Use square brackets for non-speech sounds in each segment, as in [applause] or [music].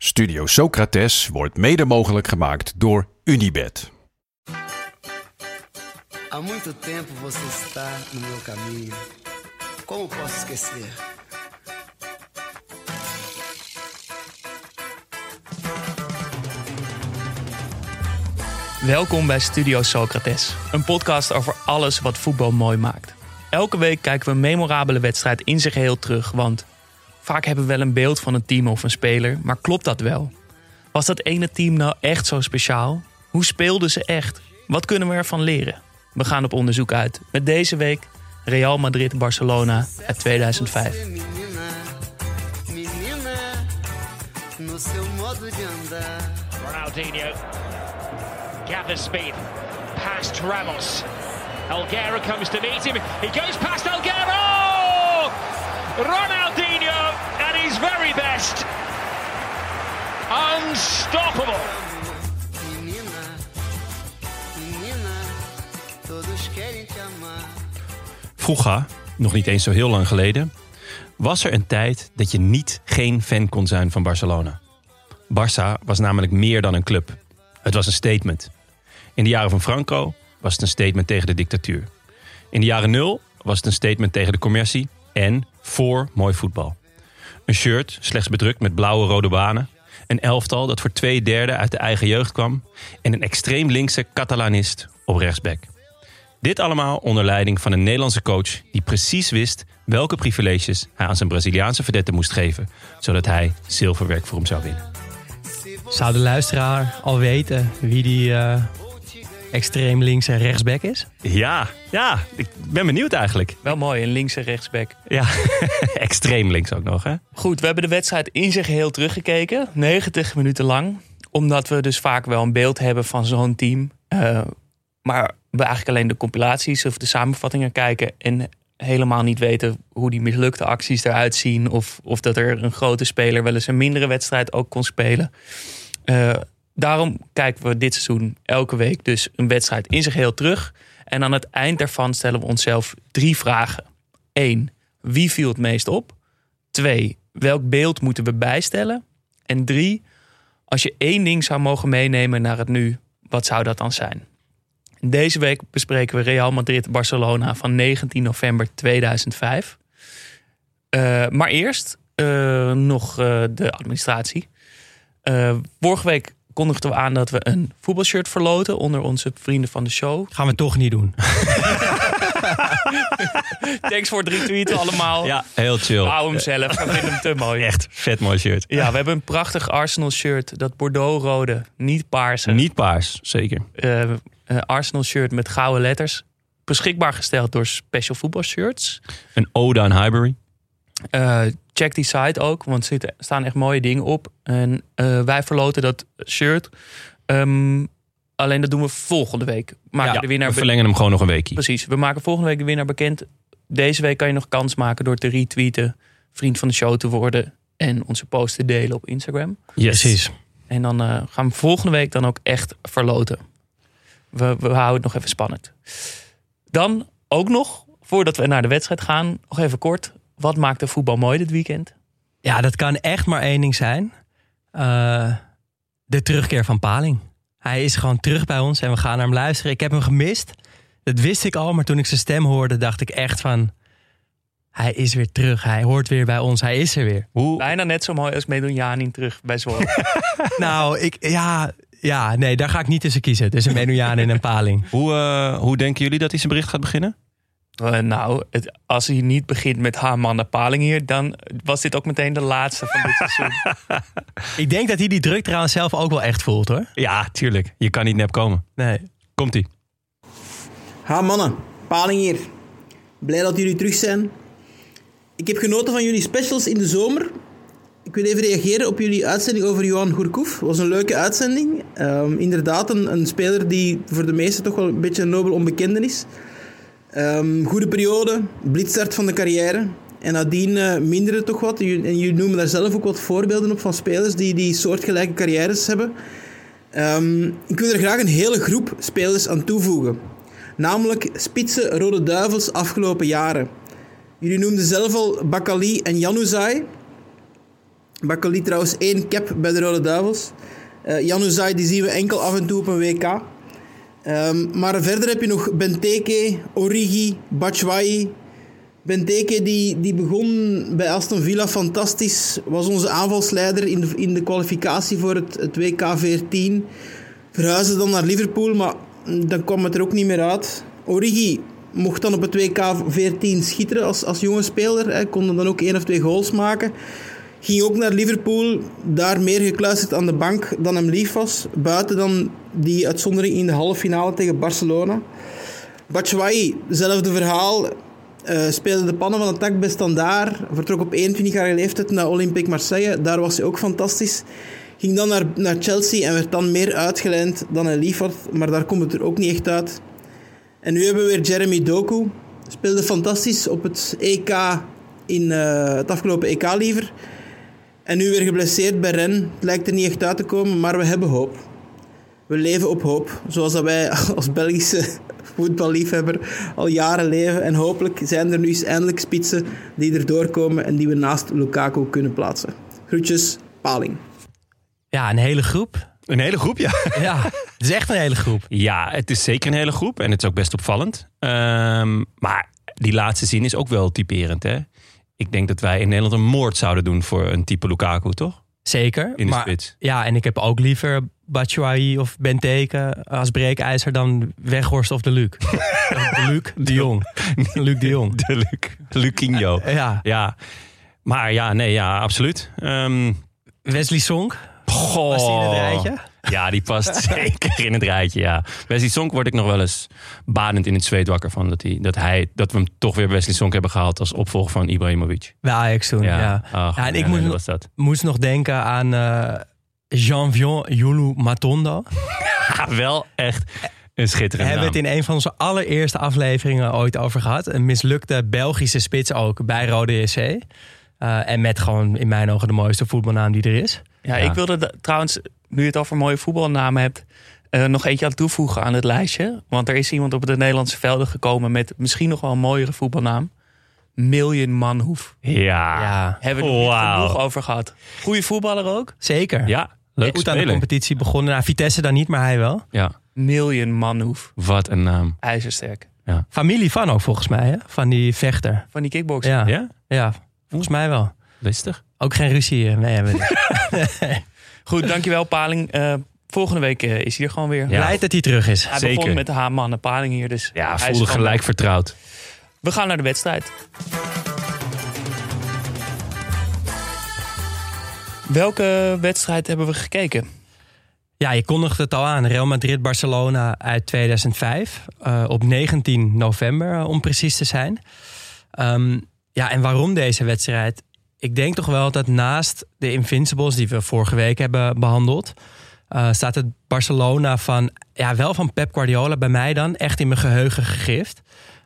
Studio Socrates wordt mede mogelijk gemaakt door Unibed. Há muito tempo você está no meu caminho. Como posso esquecer? Welkom bij Studio Socrates, een podcast over alles wat voetbal mooi maakt. Elke week kijken we een memorabele wedstrijd in zijn geheel terug, want vaak hebben we wel een beeld van een team of een speler, maar klopt dat wel? Was dat ene team nou echt zo speciaal? Hoe speelden ze echt? Wat kunnen we ervan leren? We gaan op onderzoek uit met deze week Real Madrid-Barcelona uit 2005. Menina, menina, no seu modo de andar. Ronaldinho gathers speed past Ramos. Elguera comes to meet him. He goes past Elguera. Ronaldinho at his very best. Unstoppable. Menina. Vroeger, nog niet eens zo heel lang geleden, was er een tijd dat je niet geen fan kon zijn van Barcelona. Barça was namelijk meer dan een club. Het was een statement. In de jaren van Franco was het een statement tegen de dictatuur. In de jaren nul was het een statement tegen de commercie en voor mooi voetbal. Een shirt, slechts bedrukt met blauwe rode banen. Een elftal dat voor twee derde uit de eigen jeugd kwam. En een extreem linkse Catalanist op rechtsback. Dit allemaal onder leiding van een Nederlandse coach die precies wist welke privileges hij aan zijn Braziliaanse verdette moest geven, zodat hij zilverwerk voor hem zou winnen. Zou de luisteraar al weten wie die eh, extreem links en rechtsback is? Ja, ja, ik ben benieuwd eigenlijk. Wel mooi, een linkse rechtsback. Ja, [laughs] extreem links ook nog, hè? Goed, we hebben de wedstrijd in zijn geheel teruggekeken. 90 minuten lang. Omdat we dus vaak wel een beeld hebben van zo'n team. Eh, maar we eigenlijk alleen de compilaties of de samenvattingen kijken. En helemaal niet weten hoe die mislukte acties eruit zien. Of, of dat er een grote speler wel eens een mindere wedstrijd ook kon spelen. Eh, daarom kijken we dit seizoen elke week dus een wedstrijd in zich heel terug. En aan het eind daarvan stellen we onszelf drie vragen. Eén, wie viel het meest op? Twee, welk beeld moeten we bijstellen? En drie, als je één ding zou mogen meenemen naar het nu, wat zou dat dan zijn? Deze week bespreken we Real Madrid-Barcelona van 19 november 2005. Eh, maar eerst eh, nog eh, de administratie. Vorige week kondigden we aan dat we een voetbalshirt verloten onder onze vrienden van de show. [laughs] Gaan we toch niet doen. [laughs] Thanks voor het retweeten allemaal. Ja, heel chill. Hou hem zelf, we vinden hem te [laughs] mooi. Echt vet mooi shirt. Ja, we hebben een prachtig Arsenal shirt. Dat Bordeaux-rode, niet paarse. Niet paars, zeker. eh, eh, Arsenal shirt met gouden letters. Beschikbaar gesteld door Special Football Shirts. Een ode aan Highbury. Eh, check die site ook, want er zitten- staan echt mooie dingen op. En eh, wij verloten dat shirt. Ehm, alleen dat doen we volgende week. Maken Ja, de winnaar we verlengen hem gewoon nog een weekje. Precies, we maken volgende week de winnaar bekend. Deze week kan je nog kans maken door te retweeten, vriend van de show te worden en onze post te delen op Instagram. Yes. Precies. En dan eh, gaan we volgende week dan ook echt verloten. We, we houden het nog even spannend. Dan ook nog, voordat we naar de wedstrijd gaan, nog even kort. Wat maakt de voetbal mooi dit weekend? Ja, dat kan echt maar één ding zijn. Eh, de terugkeer van Paling. Hij is gewoon terug bij ons en we gaan naar hem luisteren. Ik heb hem gemist. Dat wist ik al, maar toen ik zijn stem hoorde, dacht ik echt van... Hij is weer terug. Hij hoort weer bij ons. Hij is er weer. Hoe, Bijna net zo mooi als Medunjanin terug bij Zwolle. [laughs] nou, ik, ja, ja, nee, daar ga ik niet tussen kiezen. Tussen Menujaan en Paling. hoe, eh, hoe denken jullie dat hij zijn bericht gaat beginnen? Eh, nou, het- als hij niet begint met Haman Paling hier, dan was dit ook meteen de laatste van dit seizoen. [laughs] Ik denk dat hij die druk trouwens zelf ook wel echt voelt hoor. Ja, tuurlijk. Je kan niet nep komen. Nee. Komt-ie. Ha mannen, Paling hier. Blij dat jullie terug zijn. Ik heb genoten van jullie specials in de zomer. ik wil even reageren op jullie uitzending over Johan Gourcouf. Het was een leuke uitzending. Ehm, inderdaad, een, een, speler die voor de meesten toch wel een beetje een nobel onbekende is. Um, goede periode, blitstart van de carrière. En nadien uh, minderde toch wat. En jullie noemen daar zelf ook wat voorbeelden op van spelers die, die soortgelijke carrières hebben. Um, ik wil er graag een hele groep spelers aan toevoegen. Namelijk spitse Rode Duivels afgelopen jaren. Jullie noemden zelf al Bakali en Januzaj. Bakali trouwens één cap bij de Rode Duivels. Uh, Januzaj die zien we enkel af en toe op een WK. Um, maar verder heb je nog Benteke, Origi, Batshuayi. Benteke die, die begon bij Aston Villa fantastisch. Was onze aanvalsleider in de, in de kwalificatie voor het, het WK 14. Verhuisde dan naar Liverpool, maar dan kwam het er ook niet meer uit. Origi mocht dan op het WK 14 schitteren als, als jonge speler. Hij kon dan ook één of twee goals maken. Ging ook naar Liverpool, daar meer gekluisterd aan de bank dan hem lief was. Buiten dan die uitzondering in de halve finale tegen Barcelona. Batshuayi, hetzelfde verhaal. Uh, speelde de pannen van het tak bij Standaard. Vertrok op 21-jarige leeftijd naar Olympique Marseille. Daar was hij ook fantastisch. Ging dan naar, naar Chelsea en werd dan meer uitgeleend dan hij lief had. Maar daar komt het er ook niet echt uit. En nu hebben we weer Jeremy Doku. Speelde fantastisch op het EK in uh, het afgelopen EK liever. En nu weer geblesseerd bij Ren. Het lijkt er niet echt uit te komen, maar we hebben hoop. We leven op hoop. Zoals dat wij [laughs] als Belgische voetballiefhebber al jaren leven. En hopelijk zijn er nu eens eindelijk spitsen die er doorkomen en die we naast Lukaku kunnen plaatsen. Groetjes, Paling. Ja, een hele groep. Een hele groep, ja. [laughs] Ja, het is echt een hele groep. Ja, het is zeker een hele groep. En het is ook best opvallend. Um, maar die laatste zin is ook wel typerend, hè? Ik denk dat wij in Nederland een moord zouden doen voor een type Lukaku, toch? Zeker. In de maar, spits. Ja, en ik heb ook liever Batshuayi of Benteke als breekijzer dan Weghorst of De Luc. [laughs] de Luc de Jong. Luc de Jong. De Luc. Lucinho. [laughs] Ja. ja. Maar ja, nee, ja, absoluut. Um, Wesley Sonk. Goh. Was die in het rijtje? Ja, die past [laughs] zeker in het rijtje, ja. Wesley Sonk word ik nog wel eens badend in het zweet wakker van. Dat, hij, dat, hij, dat we hem toch weer Wesley Sonk hebben gehaald als opvolger van Ibrahimovic. Bij Ajax toen, ja. ja. Ach, ja en ik moest, was dat. moest nog denken aan uh, Jean-Vion Yulu Matondo. [laughs] wel echt een schitterende We hebben het in een van onze allereerste afleveringen ooit over gehad. Een mislukte Belgische spits ook bij Rode JC. Uh, en met gewoon in mijn ogen de mooiste voetbalnaam die er is. Ja, ik wilde trouwens, nu je het over mooie voetbalnamen hebt, uh, nog eentje aan toevoegen aan het lijstje. Want er is iemand op de Nederlandse velden gekomen met misschien nog wel een mooiere voetbalnaam. Million Manhoef. Ja. ja. Hebben we er wow. niet genoeg over gehad. Goeie voetballer ook. Zeker. Ja, leuk Goed spelen. aan de competitie begonnen. Nou, Vitesse dan niet, maar hij wel. Ja. Million Manhoef. Wat een naam. IJzersterk. Ja. Familie van ook volgens mij, hè? Van die vechter. Van die kickboxer. Ja. Ja? Ja, volgens mij wel. Listig. Ook geen ruzie. Nee, hebben we niet. [laughs] Goed, dankjewel Paling. Uh, volgende week uh, is hij er gewoon weer. Ja. Blij dat hij terug is. Hij Zeker. begon met de H-mannen Paling hier. Dus Ja, voelde gelijk vertrouwd. We gaan naar de wedstrijd. Welke wedstrijd hebben we gekeken? Ja, je kondigde het al aan. Real Madrid-Barcelona uit 2005. Uh, op 19 november, om precies te zijn. Um, ja, en waarom deze wedstrijd? Ik denk toch wel dat naast de Invincibles die we vorige week hebben behandeld, uh, staat het Barcelona van, ja, wel van Pep Guardiola bij mij dan echt in mijn geheugen gegrift.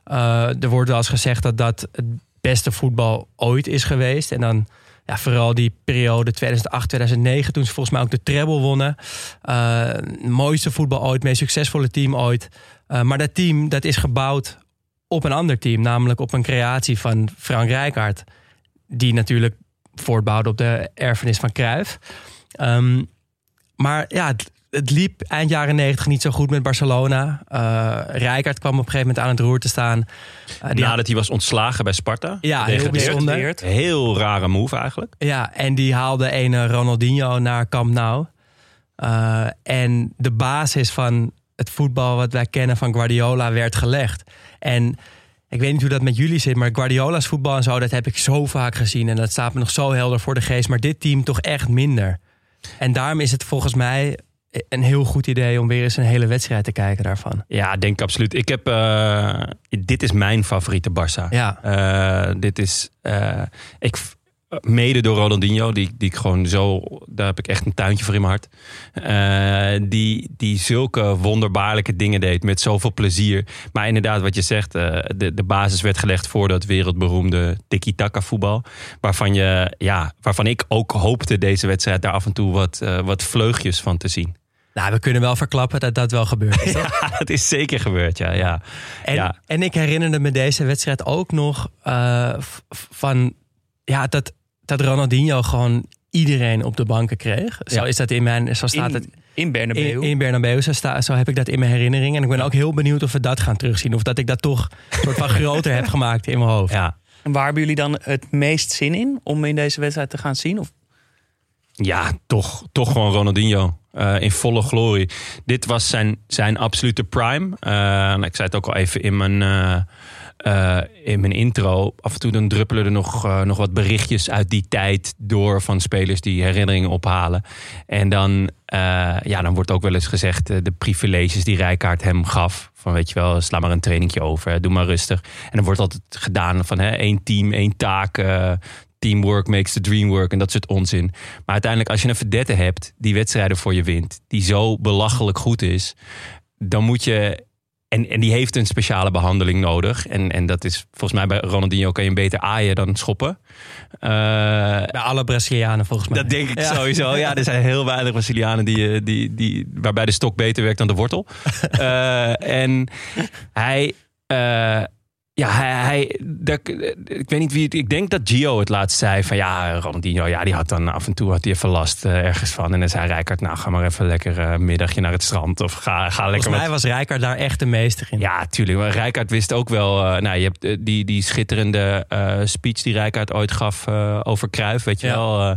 Uh, er wordt wel eens gezegd dat dat het beste voetbal ooit is geweest. En dan ja, vooral die periode 2008-2009, toen ze volgens mij ook de treble wonnen. Uh, mooiste voetbal ooit, meest succesvolle team ooit. maar dat team dat is gebouwd op een ander team, namelijk op een creatie van Frank Rijkaard. Die natuurlijk voortbouwde op de erfenis van Cruijff. Um, maar ja, het, het, liep eind jaren negentig niet zo goed met Barcelona. Uh, Rijkaard kwam op een gegeven moment aan het roer te staan. Uh, die Nadat had... hij was ontslagen bij Sparta. Ja, heel bijzonder. Heel rare move eigenlijk. Ja, en die haalde een Ronaldinho naar Camp Nou. Uh, en de basis van het voetbal wat wij kennen van Guardiola werd gelegd. En ik weet niet hoe dat met jullie zit, maar Guardiola's voetbal en zo, dat heb ik zo vaak gezien. En dat staat me nog zo helder voor de geest. Maar dit team toch echt minder. En daarom is het volgens mij een heel goed idee om weer eens een hele wedstrijd te kijken daarvan. Ja, denk ik absoluut. Ik heb, uh, dit is mijn favoriete Barça. Ja. Uh, dit is, uh, ik, mede door Ronaldinho, die, die ik gewoon zo, daar heb ik echt een tuintje voor in mijn hart. Eh, die, die zulke wonderbaarlijke dingen deed met zoveel plezier. Maar inderdaad, wat je zegt, eh, de, de basis werd gelegd voor dat wereldberoemde tiki-taka voetbal. Waarvan, je, ja, waarvan ik ook hoopte deze wedstrijd daar af en toe wat, eh, wat vleugjes van te zien. Nou, we kunnen wel verklappen dat dat wel gebeurt. is, [laughs] toch? Ja, dat is zeker gebeurd, ja. ja. En, ja. en ik herinnerde me deze wedstrijd ook nog eh, van ja, dat, dat Ronaldinho gewoon iedereen op de banken kreeg. Zo Ja. is dat in mijn, zo staat het In, Bernabeu. in, in Bernabeu. Zo, sta, zo heb ik dat in mijn herinnering. En ik ben ook heel benieuwd of we dat gaan terugzien. Of dat ik dat toch soort van groter heb gemaakt in mijn hoofd. ja. En waar hebben jullie dan het meest zin in om in deze wedstrijd te gaan zien? Of Ja, toch, toch gewoon Ronaldinho. eh, in volle glorie. Dit was zijn, zijn absolute prime. Eh, en ik zei het ook al even in mijn, eh, eh, in mijn intro. Af en toe dan druppelen er nog, eh, nog wat berichtjes uit die tijd door van spelers die herinneringen ophalen. En dan, eh, ja, dan wordt ook wel eens gezegd de privileges die Rijkaard hem gaf. Van weet je wel, sla maar een trainingje over, doe maar rustig. En dan wordt altijd gedaan van hè, één team, één taak. teamwork makes the dream work en dat soort onzin. Maar uiteindelijk, als je een verdette hebt die wedstrijden voor je wint, die zo belachelijk goed is, dan moet je. En, en die heeft een speciale behandeling nodig. En, en dat is volgens mij bij Ronaldinho kan je hem beter aaien dan schoppen. Eh, Bij alle Brazilianen volgens mij. dat denk ik Ja. sowieso. Ja, er zijn heel weinig Brazilianen die, eh, die, die, waarbij de stok beter werkt dan de wortel. [laughs] Eh, en hij. Ja, hij, hij dat, ik weet niet wie het. Ik denk dat Gio het laatst zei van ja, Ronaldinho, ja, die had dan af en toe had hij even last eh, ergens van. En dan zei Rijkaard, nou, ga maar even lekker eh, middagje naar het strand of ga, ga lekker. Volgens mij wat- was Rijkaard daar echt de meester in. ja, tuurlijk. Maar Rijkaard wist ook wel. eh, nou, je hebt die, die schitterende speech die Rijkaard ooit gaf over Kruif. Weet je Ja. wel.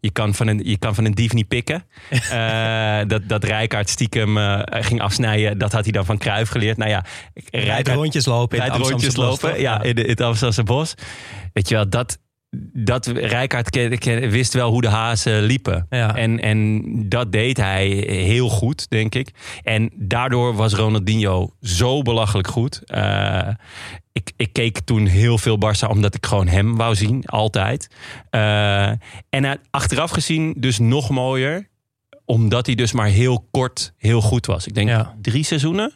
je, kan van een, je kan van een dief niet pikken. [laughs] Dat, dat Rijkaard stiekem ging afsnijden. Dat had hij dan van Kruif geleerd. Nou ja, Rijdt rondjes lopen in het rondjes Amsterdamse bos, lopen. toch? Ja, in, het Amsterdamse bos. Weet je wel, dat. Dat Rijkaard ken- ken- wist wel hoe de hazen liepen. Ja. En, en dat deed hij heel goed, denk ik. En daardoor was Ronaldinho zo belachelijk goed. Eh, ik, ik keek toen heel veel Barça omdat ik gewoon hem wou zien, altijd. Eh, en achteraf gezien dus nog mooier. Omdat hij dus maar heel kort heel goed was. Ik denk Ja. drie seizoenen.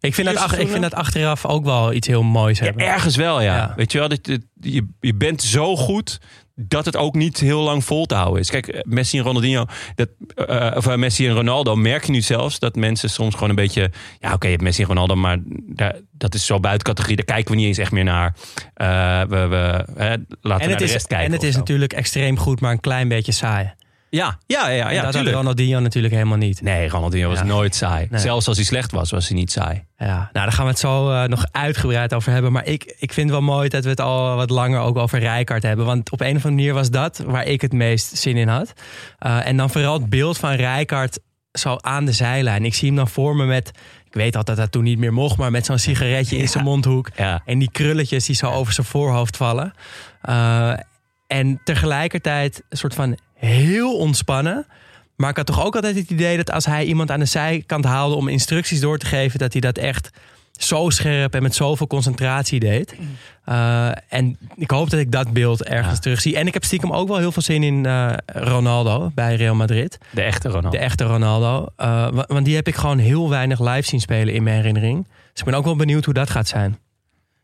Ik vind, dat ach- ik vind dat achteraf ook wel iets heel moois Ja, hebben. ergens wel, ja. Ja. Weet je wel, dat, dat- je, je bent zo goed dat het ook niet heel lang vol te houden is. Kijk, eh, Messi en Ronaldinho, dat, eh, of eh, Messi en Ronaldo, merk je nu zelfs dat mensen soms gewoon een beetje, ja, oké, je hebt Messi en Ronaldo, maar daar, dat is zo buiten categorie. Daar kijken we niet eens echt meer naar. Eh, we, we, hè, laten we en naar het de is, rest kijken. en het of is zo. natuurlijk extreem goed, maar een klein beetje saai. Ja, ja, ja, en ja, dat had. Ronaldinho natuurlijk helemaal niet. Nee, Ronaldinho was Ja. nooit saai. Nee. Zelfs als hij slecht was, was hij niet saai. Ja, nou, daar gaan we het zo eh, nog uitgebreid over hebben. Maar ik, ik vind het wel mooi dat we het al wat langer ook over Rijkaard hebben. Want op een of andere manier was dat waar ik het meest zin in had. Eh, en dan vooral het beeld van Rijkaard zo aan de zijlijn. Ik zie hem dan voor me met... Ik weet al dat dat toen niet meer mocht, maar met zo'n sigaretje in zijn mondhoek. Ja. En die krulletjes die zo over zijn voorhoofd vallen. Eh, en tegelijkertijd een soort van heel ontspannen. Maar ik had toch ook altijd het idee dat als hij iemand aan de zijkant haalde om instructies door te geven, dat hij dat echt zo scherp en met zoveel concentratie deed. Eh, en ik hoop dat ik dat beeld ergens Ja. terugzie. En ik heb stiekem ook wel heel veel zin in eh, Ronaldo bij Real Madrid. De echte Ronaldo. De echte Ronaldo. Eh, wa- want die heb ik gewoon heel weinig live zien spelen in mijn herinnering. Dus ik ben ook wel benieuwd hoe dat gaat zijn.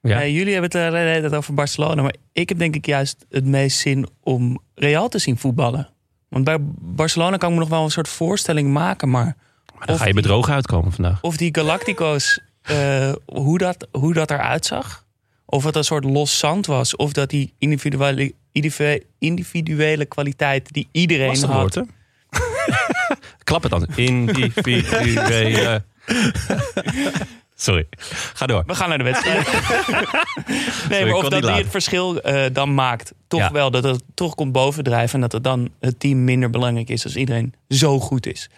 Ja. Jullie hebben het eh, tijd over Barcelona. Maar ik heb denk ik juist het meest zin om Real te zien voetballen. Want bij Barcelona kan ik me nog wel een soort voorstelling maken. Maar Maar dan ga je die- bedrogen uitkomen vandaag. of die Galactico's, eh, hoe, dat, hoe dat eruit zag. Of het een soort los zand was. Of dat die individuele, individu- individuele kwaliteit die iedereen Was dat had. woord, hè? [laughs] Klap het dan. Individuele. [laughs] Sorry. Ga door. We gaan naar de wedstrijd. [laughs] nee, maar of dat die laten. het verschil eh, dan maakt. Toch Ja. wel, dat het toch komt bovendrijven. En dat het dan het team minder belangrijk is als iedereen zo goed is.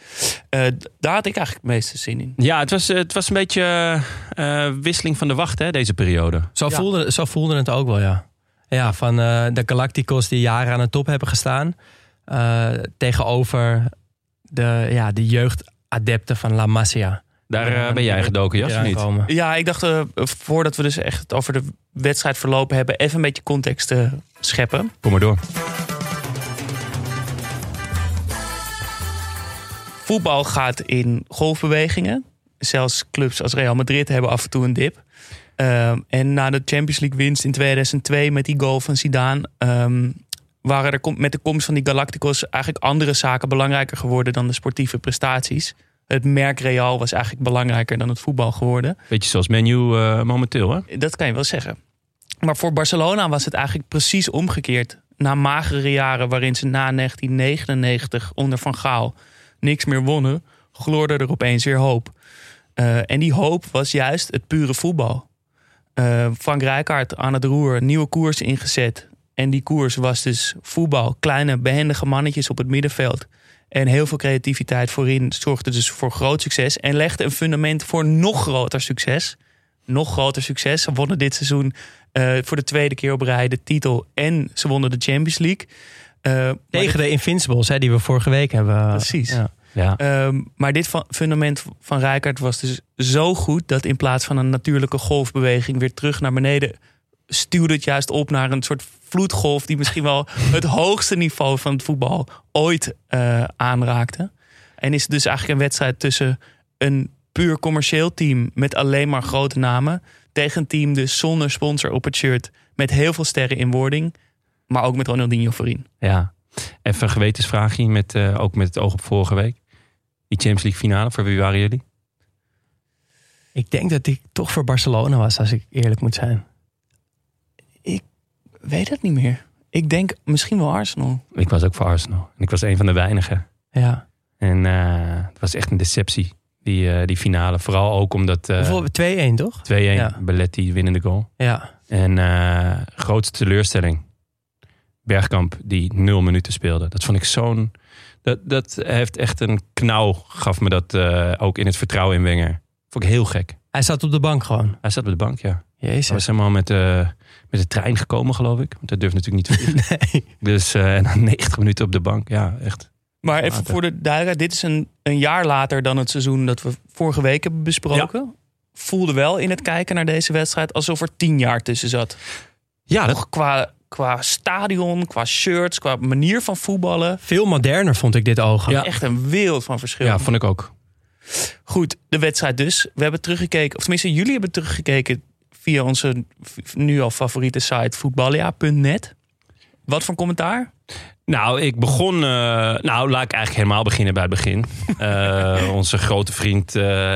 Eh, d- daar had ik eigenlijk het meeste zin in. Ja, het was, het was een beetje eh, wisseling van de wacht, hè, deze periode. Zo, Ja. voelde, zo voelde het ook wel, ja. Ja, van eh, de Galacticos die jaren aan de top hebben gestaan. eh, tegenover de, ja, de jeugdadepten van La Masia. Daar Ja, eh, ben jij gedoken, Jas, niet? komen. Ja, ik dacht, eh, voordat we dus echt het over de wedstrijd verlopen hebben, even een beetje context te scheppen. Kom maar door. Voetbal gaat in golfbewegingen. Zelfs clubs als Real Madrid hebben af en toe een dip. Ehm, en na de Champions League winst in 2002 met die goal van Zidane... ehm, waren er met de komst van die Galacticos eigenlijk andere zaken belangrijker geworden dan de sportieve prestaties. Het merk Real was eigenlijk belangrijker dan het voetbal geworden. Beetje zoals menu eh, momenteel, hè? Dat kan je wel zeggen. Maar voor Barcelona was het eigenlijk precies omgekeerd. Na magere jaren waarin ze na 1999 onder Van Gaal niks meer wonnen, gloorde er opeens weer hoop. Eh, en die hoop was juist het pure voetbal. Eh, Frank Rijkaard aan het roer, nieuwe koers ingezet. En die koers was dus voetbal. Kleine, behendige mannetjes op het middenveld. En heel veel creativiteit voorin zorgde dus voor groot succes. En legde een fundament voor nog groter succes. Nog groter succes. Ze wonnen dit seizoen eh, voor de tweede keer op rij de titel. En ze wonnen de Champions League. Eh, Tegen de Invincibles, hè, die we vorige week hebben. Precies. Ja. Ja. Ehm, maar dit fundament van Rijkaard was dus zo goed dat in plaats van een natuurlijke golfbeweging weer terug naar beneden stuwde het juist op naar een soort vloedgolf die misschien wel het hoogste niveau van het voetbal ooit eh, aanraakte. En is het dus eigenlijk een wedstrijd tussen een puur commercieel team met alleen maar grote namen tegen een team dus zonder sponsor op het shirt met heel veel sterren in wording, maar ook met Ronaldinho voorin. ja. Even een gewetensvraagje, met, eh, ook met het oog op vorige week. Die Champions League finale, voor wie waren jullie? Ik denk dat ik toch voor Barcelona was, als ik eerlijk moet zijn. Weet het niet meer. Ik denk misschien wel Arsenal. Ik was ook voor Arsenal. En ik was een van de weinigen. Ja. En eh, het was echt een deceptie, die, eh, die finale. Vooral ook omdat eh, 2-1, Hoeveel? 2-1, toch? Ja. Belletti winnende goal. Ja. En eh, grootste teleurstelling. Bergkamp die nul minuten speelde. Dat vond ik zo'n... Dat, dat heeft echt een knauw, gaf me dat eh, ook in het vertrouwen in Wenger. Vond ik heel gek. Hij zat op de bank gewoon. Hij zat op de bank, ja. Hij Jezus. was helemaal met, eh, met de trein gekomen, geloof ik. Want dat durft natuurlijk niet te [laughs] vliegen. Nee. Dus eh, en dan [laughs] 90 minuten op de bank. Ja, echt. Maar even Later. voor de duidelijkheid, dit is een, een jaar later dan het seizoen dat we vorige week hebben besproken. Voelde wel in het kijken naar deze wedstrijd alsof er tien jaar tussen zat. Ja, dat, qua, qua stadion, qua shirts, qua manier van voetballen. Veel moderner vond ik dit ogen. Ja. Echt een wereld van verschil. ja, vond ik ook. Goed, de wedstrijd dus. We hebben teruggekeken, of tenminste jullie hebben teruggekeken via onze nu al favoriete site voetballia.net. Wat voor commentaar? Nou, ik begon. eh, nou, laat ik eigenlijk helemaal beginnen bij het begin. [laughs] Eh, onze grote vriend eh,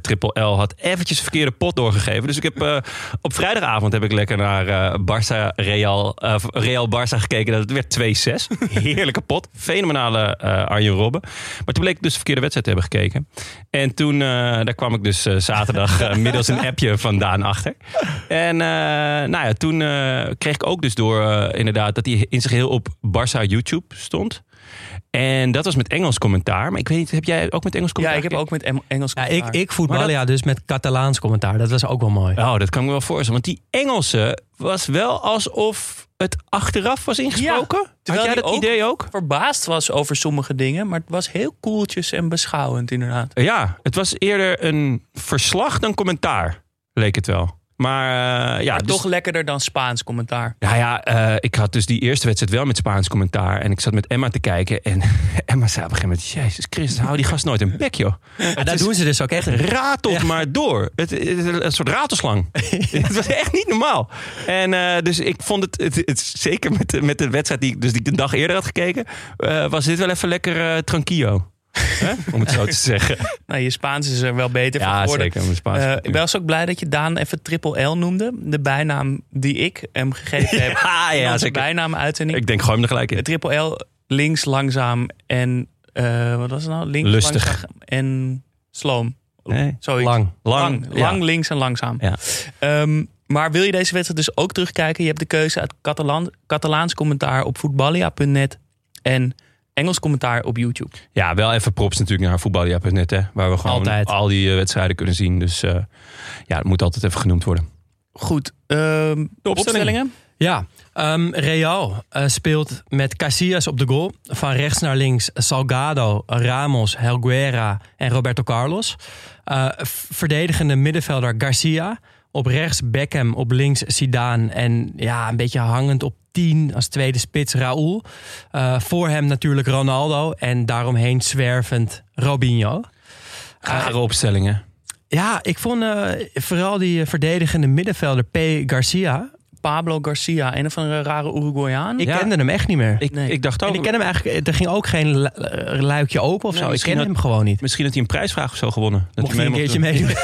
Triple L had eventjes een verkeerde pot doorgegeven. Dus ik heb op vrijdagavond heb ik lekker naar Barça Real, Real Barça gekeken. Dat het werd 2-6. [laughs] Heerlijke pot. Fenomenale Arjen Robben. Maar toen bleek ik dus de verkeerde wedstrijd te hebben gekeken. En toen daar kwam ik dus zaterdag [laughs] middels een appje vandaan achter. En nou ja, toen kreeg ik ook dus door inderdaad dat hij in zijn geheel op Barça YouTube stond. En dat was met Engels commentaar. Maar ik weet niet, heb jij ook met Engels Ja, commentaar? ik heb ook met Engels Ja, ik, commentaar. ik voetbal ja dus met Catalaans commentaar. Dat was ook wel mooi. Oh, dat kan ik me wel voorstellen. Want die Engelse was wel alsof het achteraf was ingesproken. Had terwijl jij die dat ook- idee ook? verbaasd was over sommige dingen, maar het was heel koeltjes en beschouwend inderdaad. Ja, het was eerder een verslag dan commentaar, leek het wel. Maar eh, ja, maar dus- toch lekkerder dan Spaans commentaar. Nou ja, eh, ik had dus die eerste wedstrijd wel met Spaans commentaar. En ik zat met Emma te kijken. En [laughs] Emma zei op een gegeven moment... Jezus Christus, hou die gast nooit een bek, joh. [laughs] Ja, dat doen ze dus ook echt. ratelt maar door. Het, het- een soort ratelslang. [laughs] het was echt niet normaal. En eh, dus ik vond het, het, het- zeker met, de- met de wedstrijd die, ik- dus die ik de dag eerder had gekeken... eh, was dit wel even lekker eh, Om het zo te zeggen. Nou, je Spaans is er wel beter Ja, geworden. zeker. Mijn Spaans Eh, ik was ook blij dat je Daan even Triple L noemde. De bijnaam die ik hem gegeven heb. [laughs] Ja, ja, zeker. bijnaam uitzending. Ik denk, gooi hem er gelijk in. Triple L, links, langzaam en... eh, wat was het nou? Links, Lustig. langzaam en sloom. Nee. Lang. Lang, Lang, lang, ja. links en langzaam. Ja. Ehm, maar wil je deze wedstrijd dus ook terugkijken? Je hebt de keuze uit Catalan, Catalaans commentaar op voetballia.net en Engels commentaar op YouTube. Ja, wel even props natuurlijk naar voetballia.net, hè. Waar we gewoon Altijd. al die eh, wedstrijden kunnen zien. Dus eh, ja, dat moet altijd even genoemd worden. Goed, ehm, de opstellingen. Ja, ehm, Real eh, speelt met Casillas op de goal. Van rechts naar links Salgado, Ramos, Helguera en Roberto Carlos. Eh, verdedigende middenvelder Garcia. Op rechts Beckham, op links Zidane. En ja, een beetje hangend op 10 als tweede spits Raúl. Eh, voor hem natuurlijk Ronaldo. En daaromheen zwervend Robinho. Rare opstellingen. Ja, ik vond eh, vooral die eh, verdedigende middenvelder P. Garcia. Pablo Garcia, een of andere rare Uruguayaan. Ik Ja. kende hem echt niet meer. Ik, Nee. ik dacht ook, en ik ken hem eigenlijk, er ging ook geen lu- eh, luikje open of Nee, zo. Ik ken had- hem gewoon niet. misschien dat hij een prijsvraag of zo gewonnen. Dat Mocht hij een mee keertje meedoen [laughs]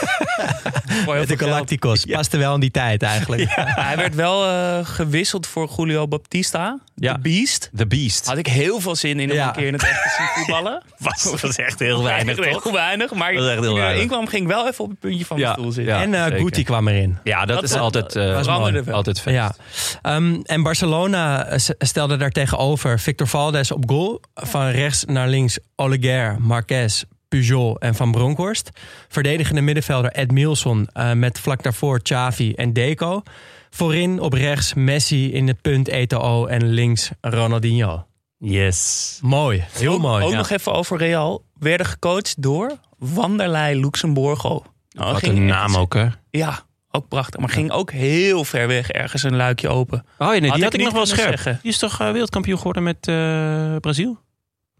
heel met de. Galacticos. Paste wel in die tijd eigenlijk. [laughs] Hij werd wel eh, gewisseld voor Julio Baptista, Ja. de Beast. The Beast. Had ik heel veel zin in om Ja. een keer in het echt te zien voetballen. [laughs] Was, dat is echt heel weinig, toch? heel weinig. Maar Dat is echt heel toen hij weinig. erin kwam, ging wel even op het puntje van mijn Ja, stoel zitten. ja. en eh zeker. Guti kwam erin. Ja, dat, Dat is was- altijd, eh, was altijd vet. Ja. Ehm, en Barcelona eh, stelde daar tegenover Victor Valdes op goal. Van rechts naar links Oleguer, Marquez, Pujol en Van Bronckhorst. Verdedigende middenvelder Ed Milson eh, met vlak daarvoor Xavi en Deco. Voorin op rechts Messi in het punt Eto'o en links Ronaldinho. Yes. Mooi, heel ook, mooi. Ook Ja. nog even over Real. Werden gecoacht door Wanderlei Luxemburgo. Nou, Wat een naam ook, hè? Ja, ook prachtig. Maar ging ook heel ver weg ergens een luikje open. Oh ja, nee, die Had ik ik nog niet wel scherp. zeggen. Die is toch eh, wereldkampioen geworden met eh, Brazil?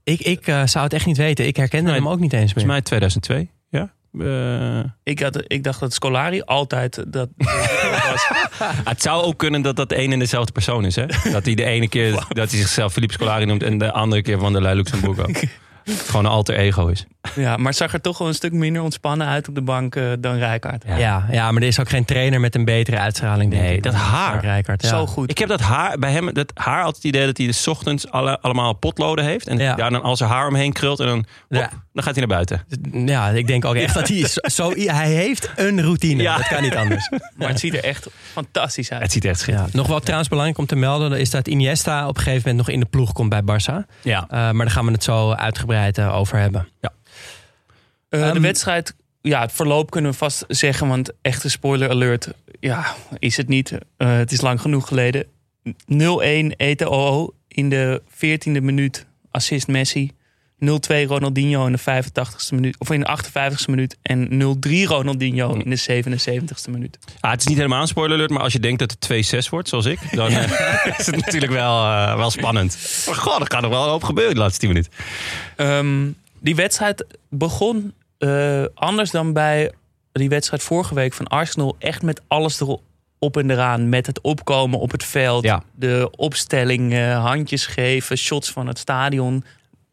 Ik, ik eh, zou het echt niet weten. Ik herkende Nee, hem ook niet eens meer. Volgens mij 2002. Ja. Ik, had, ik dacht dat Scolari altijd dat [laughs] was. het zou ook kunnen dat dat één en dezelfde persoon is, hè? Dat hij de ene keer [laughs] dat hij zichzelf Philippe Scolari noemt en de andere keer van der Leyen Luxemburgo. [laughs] Gewoon een alter ego is. Ja, maar het zag er toch wel een stuk minder ontspannen uit op de bank eh, dan Rijkaard. Ja. Ja, maar er is ook geen trainer met een betere uitstraling. denk Nee, ik, dat haar. Rijkaard. Ja. Zo goed. Ik heb dat haar bij hem, dat haar altijd het idee dat hij de 's ochtends alle, allemaal potloden heeft. En Ja. daar dan al zijn haar omheen krult en dan, hop, Ja. dan gaat hij naar buiten. Ja, ik denk ook echt dat hij zo, zo- Hij heeft een routine. Ja. Dat kan niet anders. [laughs] Maar het ziet er echt fantastisch uit. Het ziet er echt Ja. schitterend Nog wel trouwens belangrijk om te melden is dat Iniesta op een gegeven moment nog in de ploeg komt bij Barça. Ja. Eh, maar daar gaan we het zo uitgebreid eh, over hebben. Eh, de Ehm, wedstrijd, ja, het verloop kunnen we vast zeggen, want echte spoiler alert, ja, is het niet. Eh, het is lang genoeg geleden. 0-1 Eto'o in de 14e minuut, assist Messi. 0-2 Ronaldinho in de 85ste minuut, of in de 58ste minuut. En 0-3 Ronaldinho in de 77ste minuut. Ah, het is niet helemaal een spoiler alert, maar als je denkt dat het 2-6 wordt, zoals ik, dan eh, [laughs] is het natuurlijk wel, wel spannend. Maar god, er kan nog wel een hoop gebeuren de laatste 10 minuten. Ehm, die wedstrijd begon eh, anders dan bij die wedstrijd vorige week van Arsenal. Echt met alles erop en eraan. Met het opkomen op het veld. Ja. De opstelling, eh, handjes geven, shots van het stadion.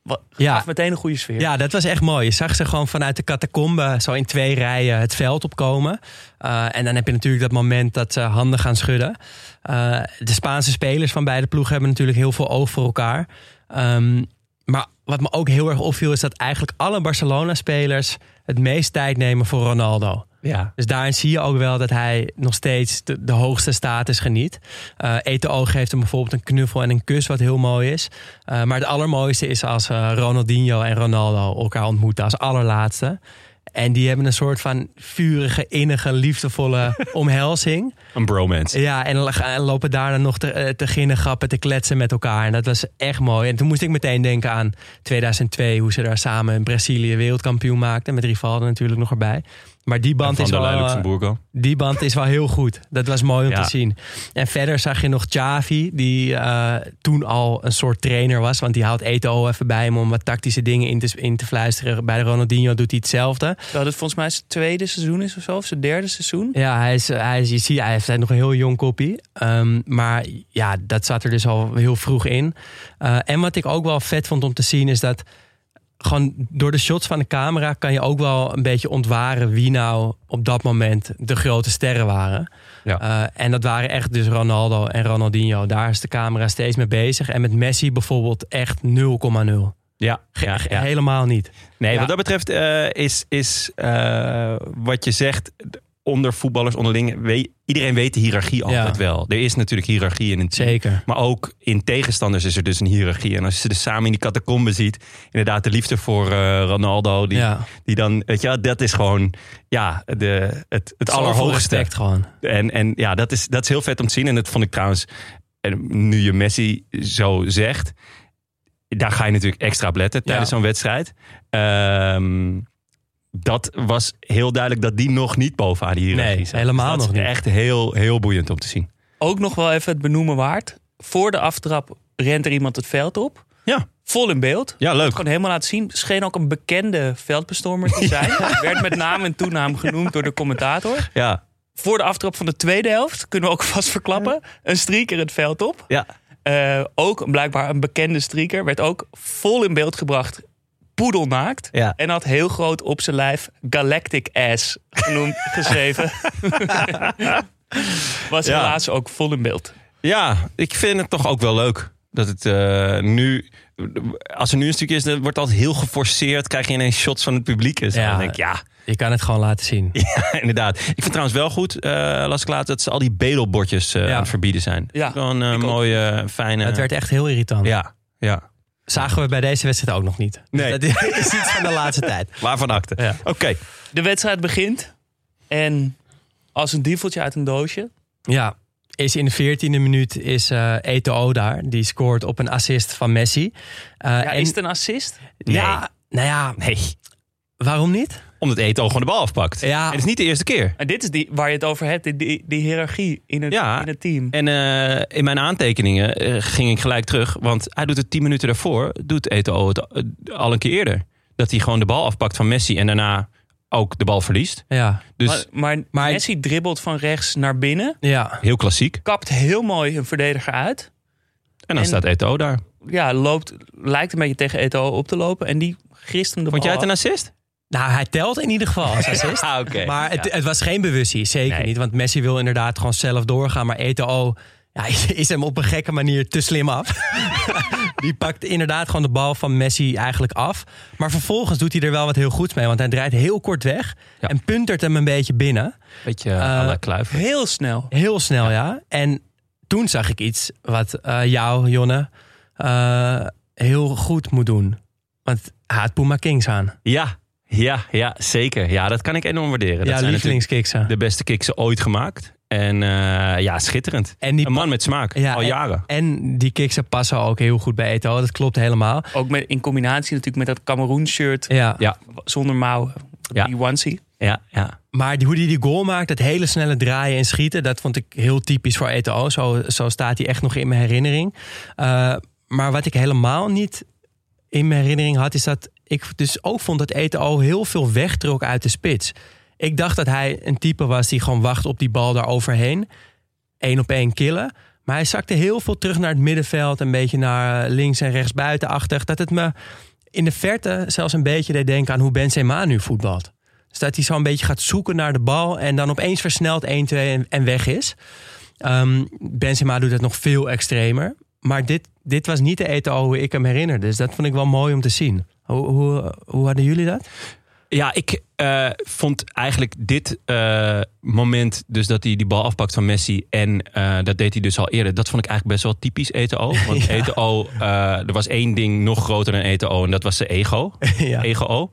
Wat, Ja. meteen een goede sfeer. Ja, dat was echt mooi. Je zag ze gewoon vanuit de catacombe zo in twee rijen het veld opkomen. Eh, en dan heb je natuurlijk dat moment dat ze handen gaan schudden. Eh, de Spaanse spelers van beide ploegen hebben natuurlijk heel veel oog voor elkaar. Ehm, maar wat me ook heel erg opviel is dat eigenlijk alle Barcelona-spelers het meest tijd nemen voor Ronaldo. Ja. Dus daarin zie je ook wel dat hij nog steeds de, de hoogste status geniet. Eh Eto'o geeft hem bijvoorbeeld een knuffel en een kus, wat heel mooi is. Eh, maar het allermooiste is als eh, Ronaldinho en Ronaldo elkaar ontmoeten als allerlaatste. En die hebben een soort van vurige, innige, liefdevolle [laughs] omhelzing. Een bromance. Ja, en lopen daarna nog te, eh, te ginnen, grappen, te kletsen met elkaar. En dat was echt mooi. En toen moest ik meteen denken aan 2002, hoe ze daar samen in Brazilië wereldkampioen maakten. Met Rivaldo natuurlijk nog erbij. Maar die band is wel... Eh, die band is wel heel goed. Dat was mooi om Ja. te zien. En verder zag je nog Xavi, die eh, toen al een soort trainer was. Want die houdt Eto'o even bij hem om wat tactische dingen in te, in te fluisteren. Bij de Ronaldinho doet hij hetzelfde. Dat het volgens mij zijn tweede seizoen is of zo. Of zijn derde seizoen. Ja, hij is, hij is, je ziet, hij heeft nog een heel jong koppie. Ehm, maar ja, dat zat er dus al heel vroeg in. Eh, en wat ik ook wel vet vond om te zien is dat... Gewoon door de shots van de camera kan je ook wel een beetje ontwaren wie nou op dat moment de grote sterren waren. Ja. Eh, en dat waren echt dus Ronaldo en Ronaldinho. Daar is de camera steeds mee bezig. En met Messi bijvoorbeeld echt 0,0. Ja, ja. Helemaal niet. Nee, Ja. wat dat betreft eh, is, is eh, wat je zegt onder voetballers onderling. Weet, iedereen weet de hiërarchie altijd wel. Er is natuurlijk hiërarchie in een team. Zeker. Maar ook in tegenstanders is er dus een hiërarchie. En als je ze dus samen in die catacombe ziet, inderdaad de liefde voor eh, Ronaldo, die, Ja. die dan, weet je, dat is gewoon ja, de, het, het allerhoogste. respect gewoon. En, en ja, dat is, dat is heel vet om te zien. En dat vond ik trouwens, en nu je Messi zo zegt, daar ga je natuurlijk extra op letten tijdens Ja. zo'n wedstrijd. Ehm, dat was heel duidelijk dat die nog niet bovenaan die hiërarchie Nee, zat. helemaal Dus dat nog is niet. Echt heel, heel boeiend om te zien. Ook nog wel even het benoemen waard. Voor de aftrap rent er iemand het veld op. Ja, Vol in beeld. ja leuk. Gewoon helemaal laten zien. Scheen ook een bekende veldbestormer te [laughs] zijn. Werd met naam en toenaam genoemd door de commentator. Ja, Voor de aftrap van de tweede helft, kunnen we ook [laughs] vast verklappen. Een streaker het veld op. ja. Eh, ook blijkbaar een bekende streaker. Werd ook vol in beeld gebracht. Poedelnaakt. Ja. En had heel groot op zijn lijf Galactic Ass genoemd, [laughs] geschreven. [laughs] Was Ja. helaas ook vol in beeld. Ja, ik vind het toch ook wel leuk. Dat het eh, nu... Als er nu een stukje is, dan wordt altijd heel geforceerd. Krijg je ineens shots van het publiek. Dus Ja. dan denk ik, ja, Je kan het gewoon laten zien. [laughs] ja, inderdaad. Ik vind trouwens wel goed, eh las ik dat ze al die bedelbordjes eh, Ja. aan het verbieden zijn. Ja, Gewoon een ik ook. mooie, fijne... Het werd echt heel irritant. Ja, ja. Zagen we bij deze wedstrijd ook nog niet. Dus Nee. Dat is [laughs] iets van de laatste tijd. Waarvan akte. Ja. Oké. De wedstrijd begint. En als een dieveltje uit een doosje. Ja, is in de 14e minuut is eh Eto'o daar. Die scoort op een assist van Messi. Eh, Ja, en- is het een assist? Ja, nou ja, Nee, waarom niet? Omdat Eto'o gewoon de bal afpakt. Ja. En het is niet de eerste keer. En dit is die, waar je het over hebt. Die, die, die hiërarchie in het, Ja. in het team. En eh, in mijn aantekeningen eh, ging ik gelijk terug. Want hij doet het tien minuten daarvoor. Doet Eto'o het eh, al een keer eerder. Dat hij gewoon de bal afpakt van Messi. En daarna ook de bal verliest. Ja, Dus maar, maar, Maar- Messi dribbelt van rechts naar binnen. ja. heel klassiek. Kapt heel mooi een verdediger uit. En dan En- staat Eto'o daar. Ja, loopt, lijkt een beetje tegen Eto'o op te lopen. En die grist hem de Vond jij bal het een af. assist? Nou, hij telt in ieder geval als assist. [laughs] Ah. Maar het, Ja. het was geen bewustie, zeker Nee. niet. Want Messi wil inderdaad gewoon zelf doorgaan. Maar Eto'o ja, [laughs] is hem op een gekke manier te slim af. [laughs] Die pakt inderdaad gewoon de bal van Messi eigenlijk af. Maar vervolgens doet hij er wel wat heel goeds mee. Want hij draait heel kort weg. Ja. En puntert hem een beetje binnen. Beetje Eh, uh, à la Kluivert. Heel snel. Heel snel, ja. En toen zag ik iets wat eh, jou, Jonne, eh, heel goed moet doen. Want hij had Puma Kings aan. Ja, ja, ja, zeker. Ja, dat kan ik enorm waarderen. Dat ja, zijn natuurlijk lievelingskiksen. de beste kiksen ooit gemaakt. En eh, ja, schitterend. En die Een man met smaak, Ja, al en- jaren. En die kiksen passen ook heel goed bij Eto'o. Dat klopt helemaal. Ook met, in combinatie natuurlijk met dat Cameroen shirt Ja. Ja, zonder mouw. Ja. Die onesie. ja, ja. Maar die- hoe hij die goal maakt, dat hele snelle draaien en schieten... dat vond ik heel typisch voor Eto'o. Zo, zo staat hij echt nog in mijn herinnering. Eh, maar wat ik helemaal niet in mijn herinnering had... is dat ik dus ook vond dat Eto'o heel veel wegtrok uit de spits. Ik dacht dat hij een type was die gewoon wacht op die bal daar overheen. Eén op één killen. Maar hij zakte heel veel terug naar het middenveld. Een beetje naar links en rechts buitenachtig. Dat het me in de verte zelfs een beetje deed denken aan hoe Benzema nu voetbalt. Dus dat hij zo een beetje gaat zoeken naar de bal en dan opeens versnelt 1-2 en, en weg is. Ehm, Benzema doet het nog veel extremer. Maar dit, dit was niet de Eto'o hoe ik hem herinner. Dus dat vond ik wel mooi om te zien. Hoe, hoe, hoe hadden jullie dat? Ja, ik eh, vond eigenlijk dit eh, moment, dus dat hij die bal afpakt van Messi. En eh, dat deed hij dus al eerder. Dat vond ik eigenlijk best wel typisch Eto'o. [laughs] Want Ja. Eh, er was één ding nog groter dan Eto'o. En dat was zijn ego. [laughs] ja. Ego.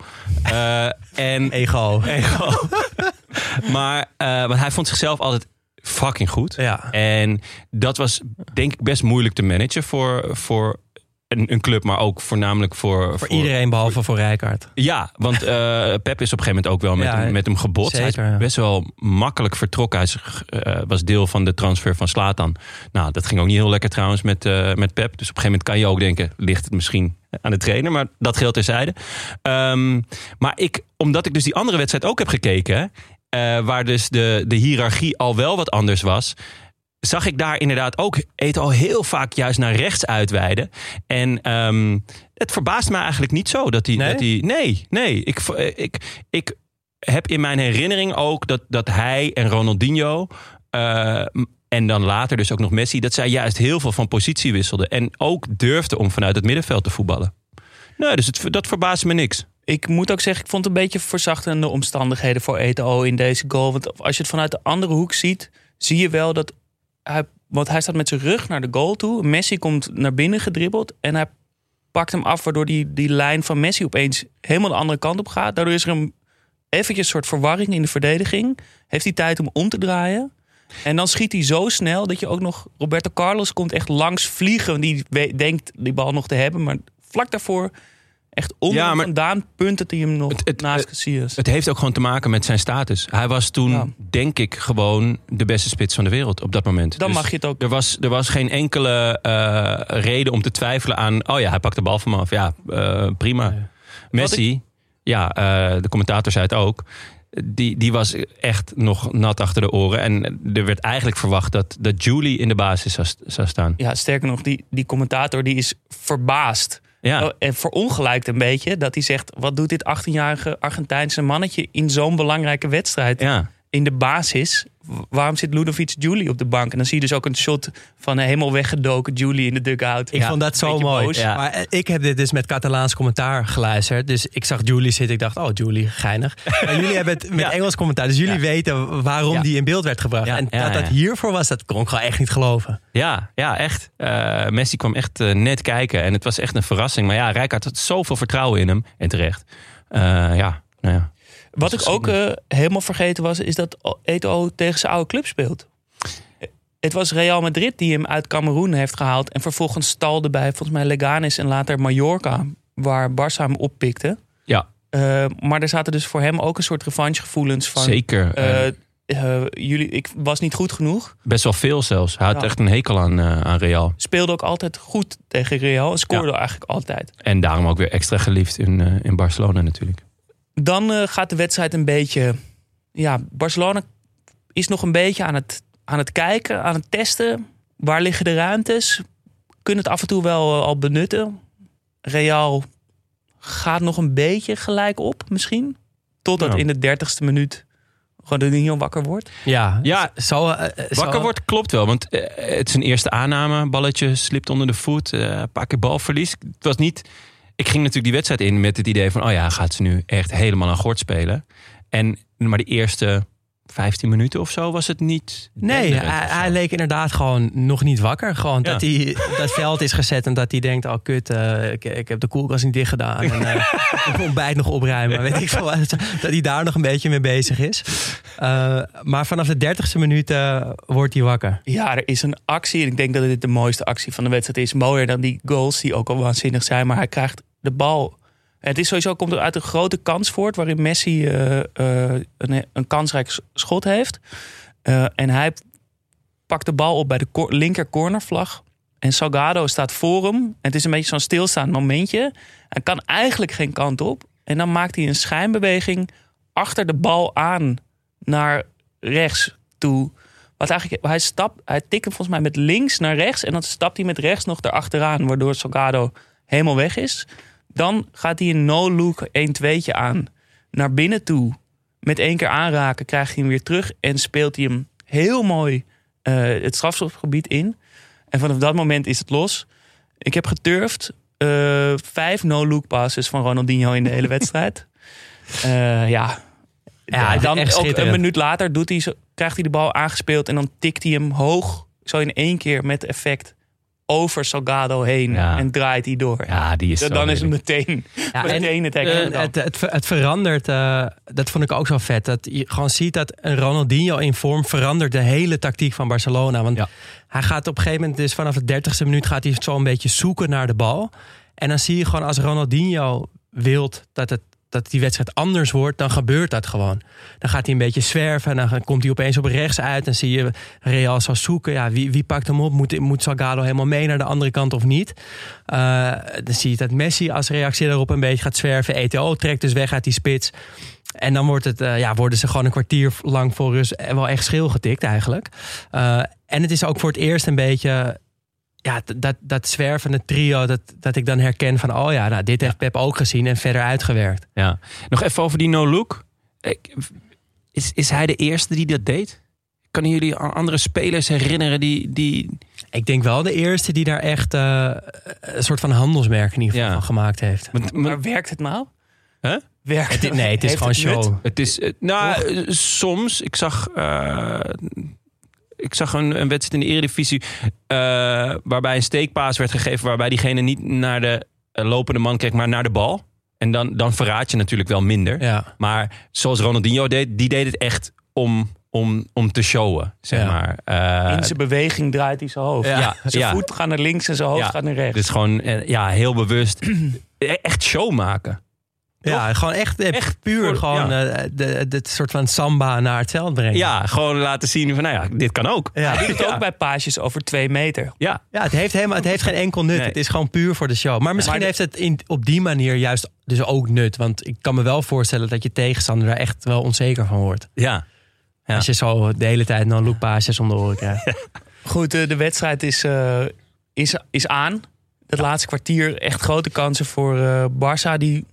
En Ego. ego. [laughs] maar want hij vond zichzelf altijd fucking goed. Ja. En dat was denk ik best moeilijk te managen voor, voor een, een club, maar ook voornamelijk voor... Voor iedereen behalve voor Rijkaard. Ja, want eh, [laughs] Pep is op een gegeven moment ook wel met, Ja, hem, met hem gebotst. Hij zeker, is best wel makkelijk vertrokken. Hij is, eh, was deel van de transfer van Slatan. Nou, dat ging ook niet heel lekker trouwens met, eh, met Pep. Dus op een gegeven moment kan je ook denken, ligt het misschien aan de trainer. Maar dat geldt terzijde. Ehm, maar ik, omdat ik dus die andere wedstrijd ook heb gekeken... eh, waar dus de, de hiërarchie al wel wat anders was zag ik daar inderdaad ook eten al heel vaak juist naar rechts uitweiden. En ehm, het verbaast me eigenlijk niet zo dat hij. Nee? Dat hij nee, nee. Ik, ik, ik heb in mijn herinnering ook dat, dat hij en Ronaldinho. eh, en dan later dus ook nog Messi. Dat zij juist heel veel van positie wisselden. En ook durfden om vanuit het middenveld te voetballen. Nee, dus het, dat verbaast me niks. Ik moet ook zeggen, ik vond het een beetje verzachtende omstandigheden voor Eto'o in deze goal. Want als je het vanuit de andere hoek ziet, zie je wel dat hij, want hij staat met zijn rug naar de goal toe. Messi komt naar binnen gedribbeld en hij pakt hem af, waardoor die, die lijn van Messi opeens helemaal de andere kant op gaat. Daardoor is er een eventjes een soort verwarring in de verdediging. Heeft hij tijd om om te draaien. En dan schiet hij zo snel dat je ook nog... Roberto Carlos komt echt langs vliegen. Die denkt die bal nog te hebben. Maar vlak daarvoor Echt onder Ja, hem maar- vandaan puntert hij hem nog Het- het- naast het- Casillas. Het heeft ook gewoon te maken met zijn status. Hij was toen, Ja. denk ik, gewoon de beste spits van de wereld op dat moment. Dan Dus mag je het ook. Er was, er was geen enkele eh, reden om te twijfelen aan... oh ja, hij pakt de bal van me af. Ja, eh, prima. Messi, ja, eh, de commentator zei het ook... Die, die was echt nog nat achter de oren. En er werd eigenlijk verwacht dat, dat Julie in de basis zou, zou staan. Ja, sterker nog, die, die commentator die is verbaasd. Ja, Oh, En verongelijkt een beetje. Dat hij zegt, wat doet dit 18-jarige Argentijnse mannetje in zo'n belangrijke wedstrijd? ja. In de basis. Waarom zit Ludovic Julie op de bank? En dan zie je dus ook een shot van een helemaal weggedoken Julie in de dugout. Ik vond dat zo mooi. Ja. Maar eh, ik heb dit dus met Catalaans commentaar geluisterd. Dus ik zag Julie zitten. Ik dacht, oh, Julie, geinig. Maar jullie hebben het met [laughs] Ja. Engels commentaar. Dus jullie Ja. weten waarom Ja. die in beeld werd gebracht. Ja, En ja, dat dat hiervoor was, dat kon ik gewoon echt niet geloven. Ja, ja, echt. Eh, Messi kwam echt eh, net kijken en het was echt een verrassing. Maar ja, Rijkaard had zoveel vertrouwen in hem en terecht. Eh, ja, nou ja. Wat ik ook eh, helemaal vergeten was, is dat Eto'o tegen zijn oude club speelt. Het was Real Madrid die hem uit Cameroen heeft gehaald. En vervolgens stalde bij volgens mij Leganes en later Mallorca. Waar Barça hem oppikte. Ja, Eh, maar er zaten dus voor hem ook een soort revanchegevoelens van... zeker. eh, jullie, ik was niet goed genoeg. best wel veel zelfs. Hij had Ja. echt een hekel aan, aan Real. Speelde ook altijd goed tegen Real. En scoorde eigenlijk altijd. En daarom ook weer extra geliefd in, in Barcelona natuurlijk. Dan eh, gaat de wedstrijd een beetje. Ja, Barcelona is nog een beetje aan het, aan het kijken, aan het testen. Waar liggen de ruimtes? Kunnen het af en toe wel eh, al benutten. Real gaat nog een beetje gelijk op, misschien. Totdat Ja. in de dertigste minuut Ronaldinho wakker wordt. Ja, Ja, zo, eh, zo- Wakker wordt klopt wel, want het is een eerste aanname. Balletje slipt onder de voet, eh, een paar keer balverlies. Het was niet... Ik ging natuurlijk die wedstrijd in met het idee van... oh ja, gaat ze nu echt helemaal aan gort spelen. En, maar de eerste 15 minuten of zo was het niet... Nee, hij, leek inderdaad gewoon nog niet wakker. Gewoon Ja. dat hij dat veld is gezet en dat hij denkt... oh kut, eh, ik, ik heb de koelkast niet dicht gedaan. En eh, [laughs] ik moet ontbijt nog opruimen. Weet ik veel, wat. dat hij daar nog een beetje mee bezig is. Eh, maar vanaf de dertigste minuut wordt hij wakker. Ja, er is een actie. En ik denk dat dit de mooiste actie van de wedstrijd is. Mooier dan die goals die ook al waanzinnig zijn. Maar hij krijgt de bal. Het is sowieso komt er uit een grote kans voort. Waarin Messi eh, eh, een, een kansrijk schot heeft. Eh, en hij pakt de bal op bij de linker cornervlag. En Salgado staat voor hem. En het is een beetje zo'n stilstaand momentje. Hij kan eigenlijk geen kant op. En dan maakt hij een schijnbeweging achter de bal aan naar rechts toe. Wat eigenlijk, hij, stapt, hij tikt volgens mij met links naar rechts. En dan stapt hij met rechts nog erachteraan. Waardoor Salgado helemaal weg is. Dan gaat hij een no-look 1-2'tje aan. Naar binnen toe. Met één keer aanraken krijgt hij hem weer terug. En speelt hij hem heel mooi eh, het strafschopgebied in. En vanaf dat moment is het los. Ik heb geturfd. eh, vijf no-look passes van Ronaldinho in de hele wedstrijd. [laughs] Eh, ja, Ja, dan ook een minuut later doet hij zo, krijgt hij de bal aangespeeld en dan tikt hij hem hoog, zo in één keer met effect over Salgado heen Ja. en draait hij door. Ja, die is dan is het meteen, Ja, [laughs] en, meteen het hek. Eh, het, het, het verandert, eh, dat vond ik ook zo vet. Dat je gewoon ziet dat een Ronaldinho in vorm verandert de hele tactiek van Barcelona. Want Ja. hij gaat op een gegeven moment, dus vanaf de dertigste minuut, gaat hij zo een beetje zoeken naar de bal. En dan zie je gewoon als Ronaldinho wilt dat, het, dat die wedstrijd anders wordt, dan gebeurt dat gewoon. Dan gaat hij een beetje zwerven en dan komt hij opeens op rechts uit. Dan zie je Real zo zoeken. Ja, wie, wie pakt hem op? Moet, moet Salgado helemaal mee naar de andere kant of niet? Eh, dan zie je dat Messi als reactie daarop een beetje gaat zwerven. ETO trekt dus weg uit die spits. En dan wordt het, eh, ja, worden ze gewoon een kwartier lang voor rust wel echt schil getikt eigenlijk. Eh, en het is ook voor het eerst een beetje ja, dat, dat zwervende trio, dat, dat ik dan herken van, oh ja, nou, dit heeft Pep ook gezien en verder uitgewerkt. Ja. Nog even over die no-look. Ik- Is, is hij de eerste die dat deed? Kunnen jullie andere spelers herinneren die... die... Ik denk wel de eerste die daar echt eh, een soort van handelsmerk in ieder geval Ja. van gemaakt heeft. Want- maar werkt het nou? Huh? Werkt Het, nee, het is Heeft gewoon nut? show. Het is, eh, nou, eh, soms. Ik zag, eh, ik zag een, een wedstrijd in de Eredivisie eh, waarbij een steekpaas werd gegeven, waarbij diegene niet naar de eh, lopende man keek, maar naar de bal. En dan, dan verraad je natuurlijk wel minder. Ja. Maar zoals Ronaldinho deed, die deed het echt om, om, om te showen, zeg Ja. maar. Eh, In zijn beweging draait hij zijn hoofd. Ja, zijn ja. voet gaat naar links en zijn hoofd Ja, gaat naar rechts. Dus gewoon ja, heel bewust [clears throat] e- echt show maken. Ja, gewoon echt, eh, Echt puur voor- gewoon ja. eh, de, de, soort van samba naar het veld brengen. Ja, gewoon laten zien van, nou ja, dit kan ook. Ja. Hij doet het ook bij paasjes over twee meter. Ja, Ja, het heeft, helemaal, het heeft geen enkel nut. Nee. Het is gewoon puur voor de show. Maar misschien Maar heeft het in, op die manier juist dus ook nut. Want ik kan me wel voorstellen dat je tegenstander daar echt wel onzeker van wordt. ja. Als je zo de hele tijd nog looppaasjes om de oren krijgt. [laughs] Goed, eh, de wedstrijd is, is, is aan. Het laatste kwartier echt grote kansen voor eh Barça. Die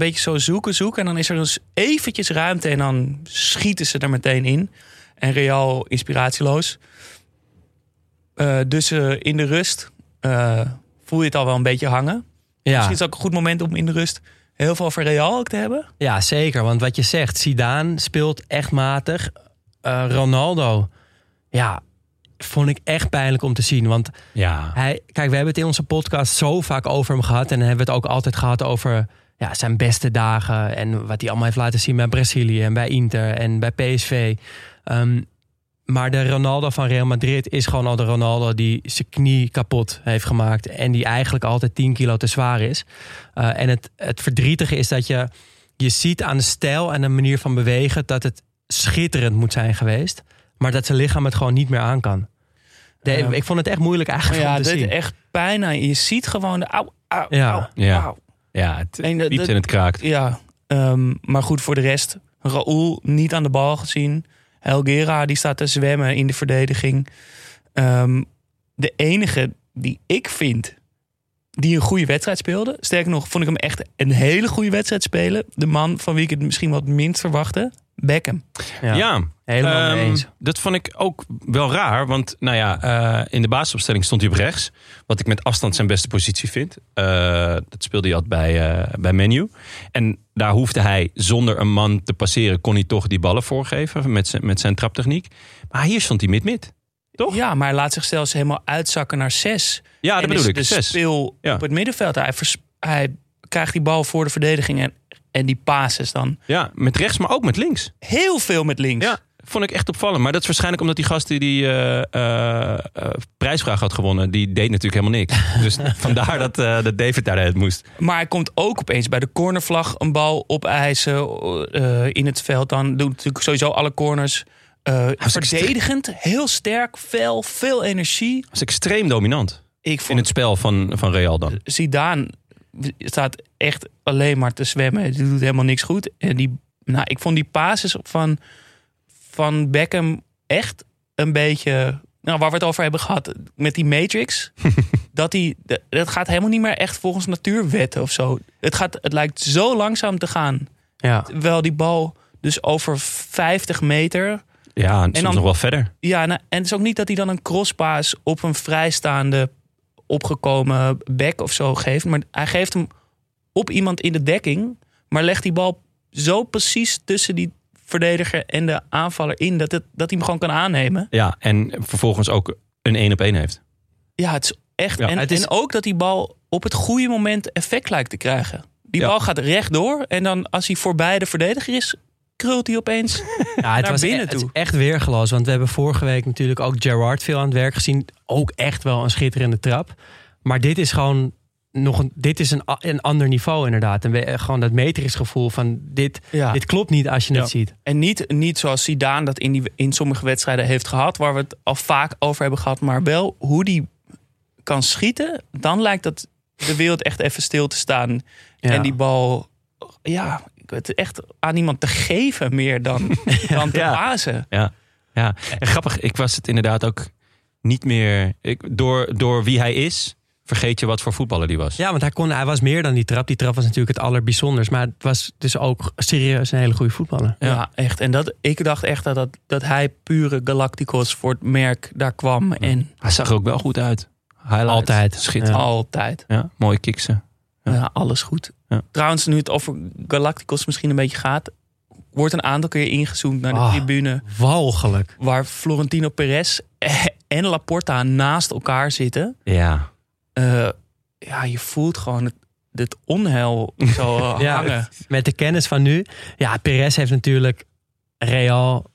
een beetje zo zoeken, zoeken. En dan is er dus eventjes ruimte. En dan schieten ze er meteen in. En Real inspiratieloos. Eh, dus eh, in de rust eh, voel je het al wel een beetje hangen. Ja. Misschien is het ook een goed moment om in de rust heel veel over Real ook te hebben. ja, zeker. Want wat je zegt, Zidane speelt echt matig. Eh, Ronaldo, ja, vond ik echt pijnlijk om te zien. Want ja. Hij, kijk, we hebben het in onze podcast zo vaak over hem gehad. En dan hebben we het ook altijd gehad over ja, zijn beste dagen. En wat hij allemaal heeft laten zien bij Brazilië en bij Inter en bij PSV. Ehm, maar de Ronaldo van Real Madrid is gewoon al de Ronaldo die zijn knie kapot heeft gemaakt. En die eigenlijk altijd 10 kilo te zwaar is. Eh, en het, het verdrietige is dat je, je ziet aan de stijl en de manier van bewegen dat het schitterend moet zijn geweest. Maar dat zijn lichaam het gewoon niet meer aan kan. De- Ja. Ik vond het echt moeilijk eigenlijk ja, om te dit zien. echt pijn aan je. Je ziet gewoon de auw, auw, Ja. Ja. auw. Ja, het En piept en het kraakt. Ja, ehm, maar goed voor de rest. Raúl niet aan de bal gezien. Helgera die staat te zwemmen in de verdediging. Ehm, de enige die ik vind die een goede wedstrijd speelde. Sterker nog, vond ik hem echt een hele goede wedstrijd spelen. De man van wie ik het misschien wat minst verwachtte. Beckham. Ja, helemaal mee Ehm, eens. Dat vond ik ook wel raar. Want nou ja, eh, in de basisopstelling stond hij op rechts. Wat ik met afstand zijn beste positie vind. Eh, dat speelde hij altijd bij, eh bij Menu. En daar hoefde hij zonder een man te passeren... kon hij toch die ballen voorgeven met zijn, met zijn traptechniek. Maar hier stond hij mid-mid. Toch? Ja, maar hij laat zich zelfs helemaal uitzakken naar zes. Ja, dat En bedoel is ik. De Zes. speel Ja. op het middenveld. Hij, vers- hij krijgt die bal voor de verdediging en, en die passes dan. Ja, met rechts, maar ook met links. Heel veel met links. Ja, vond ik echt opvallend. Maar dat is waarschijnlijk omdat die gast die die eh, eh, eh, prijsvraag had gewonnen... die deed natuurlijk helemaal niks. [laughs] Dus vandaar dat, eh, dat David daar het moest. Maar hij komt ook opeens bij de cornervlag een bal opeisen in het veld. Dan doet natuurlijk sowieso alle corners. Eh, extreem- verdedigend, heel sterk, fel, veel energie. Dat is extreem dominant. Ik In vond het spel van, van Real dan. Zidane staat echt alleen maar te zwemmen. Die doet helemaal niks goed. En die, nou, ik vond die basis van, van Beckham echt een beetje... Nou, waar we het over hebben gehad met die Matrix. [laughs] dat die, dat gaat helemaal niet meer echt volgens natuurwetten of zo. Het, gaat, het lijkt zo langzaam te gaan. Ja. Terwijl die bal dus over 50 meter... Ja, en soms dan- nog wel verder. Ja, nou, en het is ook niet dat hij dan een crosspaas op een vrijstaande opgekomen back of zo geeft. Maar hij geeft hem op iemand in de dekking. Maar legt die bal zo precies tussen die verdediger en de aanvaller in. Dat, het, dat hij hem gewoon kan aannemen. Ja, en vervolgens ook een één op één heeft. Ja, het is echt. Ja, en, het is- en ook dat die bal op het goede moment effect lijkt te krijgen. Die Ja. bal gaat rechtdoor. En dan als hij voorbij de verdediger is, krult hij opeens. [laughs] Ja, het naar was binnen e- het is toe. echt weergeloos. Want we hebben vorige week natuurlijk ook Gerard veel aan het werk gezien. Ook echt wel een schitterende trap. Maar dit is gewoon nog een, dit is een, een ander niveau inderdaad. En we, gewoon dat matrixgevoel van dit, Ja. dit klopt niet als je Ja. het ziet. En niet, niet zoals Zidane dat in, die, in sommige wedstrijden heeft gehad, waar we het al vaak over hebben gehad, maar wel hoe die kan schieten, dan lijkt dat de wereld echt even stil te staan. Ja. En die bal, ja, het echt aan iemand te geven meer dan, [laughs] dan te Ja. pasen. Ja, ja. En grappig, ik was het inderdaad ook niet meer... Ik, door, door wie hij is, vergeet je wat voor voetballer die was. Ja, want hij, kon, hij was meer dan die trap. Die trap was natuurlijk het allerbijzonders. Maar het was dus ook serieus een hele goede voetballer. Ja. echt. En dat, ik dacht echt dat, dat, dat hij pure Galacticos voor het merk daar kwam. En Hij zag er ook wel goed uit. Highlight. Altijd. Schitterend. altijd. Ja, mooie kiksen. Ja. Alles goed. Trouwens, nu het over Galacticos misschien een beetje gaat, wordt een aantal keer ingezoomd naar de Ah. tribune Walgelijk. waar Florentino Perez en Laporta naast elkaar zitten. Ja. Eh, ja, je voelt gewoon het, het onheil zo [laughs] eh, Ja. hangen. Met de kennis van nu. Ja, Perez heeft natuurlijk Real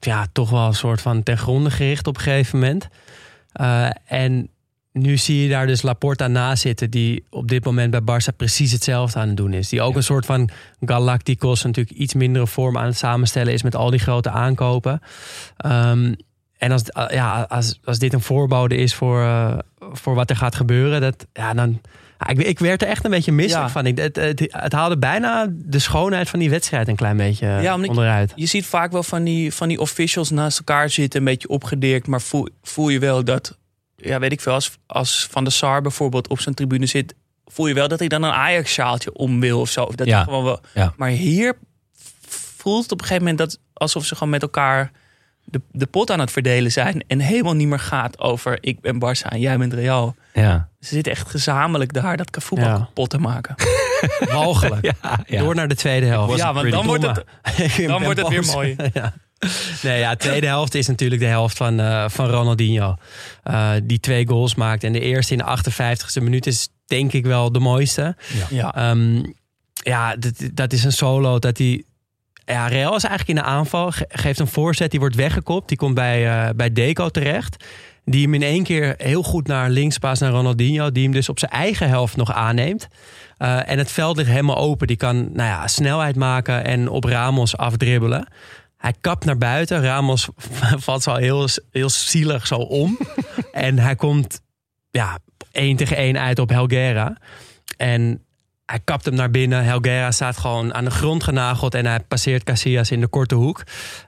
ja, toch wel een soort van ten gronde gericht op een gegeven moment. Uh, en nu zie je daar dus Laporta naast zitten, die op dit moment bij Barça precies hetzelfde aan het doen is. Die ook een soort van Galacticos, natuurlijk iets mindere vorm aan het samenstellen is met al die grote aankopen. Um, en als, ja, als, als dit een voorbode is voor, uh, voor wat er gaat gebeuren, dat, ja, dan. ik, ik werd er echt een beetje misselijk van. Ik, het, het, het, haalde bijna de schoonheid van die wedstrijd een klein beetje ja, onderuit. Je ziet vaak wel van die, van die officials naast elkaar zitten, een beetje opgedirkt. Maar voel, voel je wel dat ja, weet ik veel, als, als Van der Sar bijvoorbeeld op zijn tribune zit, voel je wel dat hij dan een Ajax-sjaaltje om wil of zo. Of dat ja. gewoon wel, ja. Maar hier voelt het op een gegeven moment dat alsof ze gewoon met elkaar de, de pot aan het verdelen zijn. En helemaal niet meer gaat over ik ben Barça en jij bent Real. Ja. Ze zitten echt gezamenlijk daar dat voetbal ja. kapot te maken. Walgelijk. [laughs] Ja, Door naar de tweede helft. Ja, want dan wordt het, [laughs] dan wordt het weer mooi. [laughs] [laughs] Nee, ja, de tweede helft is natuurlijk de helft van, uh, van Ronaldinho. Uh, die twee goals maakt. En de eerste in de 58ste minuut is denk ik wel de mooiste. Ja, ja. Um, ja dat, dat is een solo dat hij... Ja, Real is eigenlijk in de aanval. Geeft een voorzet, die wordt weggekopt. Die komt bij, uh, bij Deco terecht. Die hem in één keer heel goed naar links paast naar Ronaldinho. Die hem dus op zijn eigen helft nog aanneemt. Uh, en het veld ligt helemaal open. Die kan nou ja, snelheid maken en op Ramos afdribbelen. Hij kapt naar buiten. Ramos [laughs] valt zo heel, heel zielig zo om. [laughs] en hij komt ja, één tegen één uit op Helguera. En hij kapt hem naar binnen. Helguera staat gewoon aan de grond genageld. En hij passeert Casillas in de korte hoek.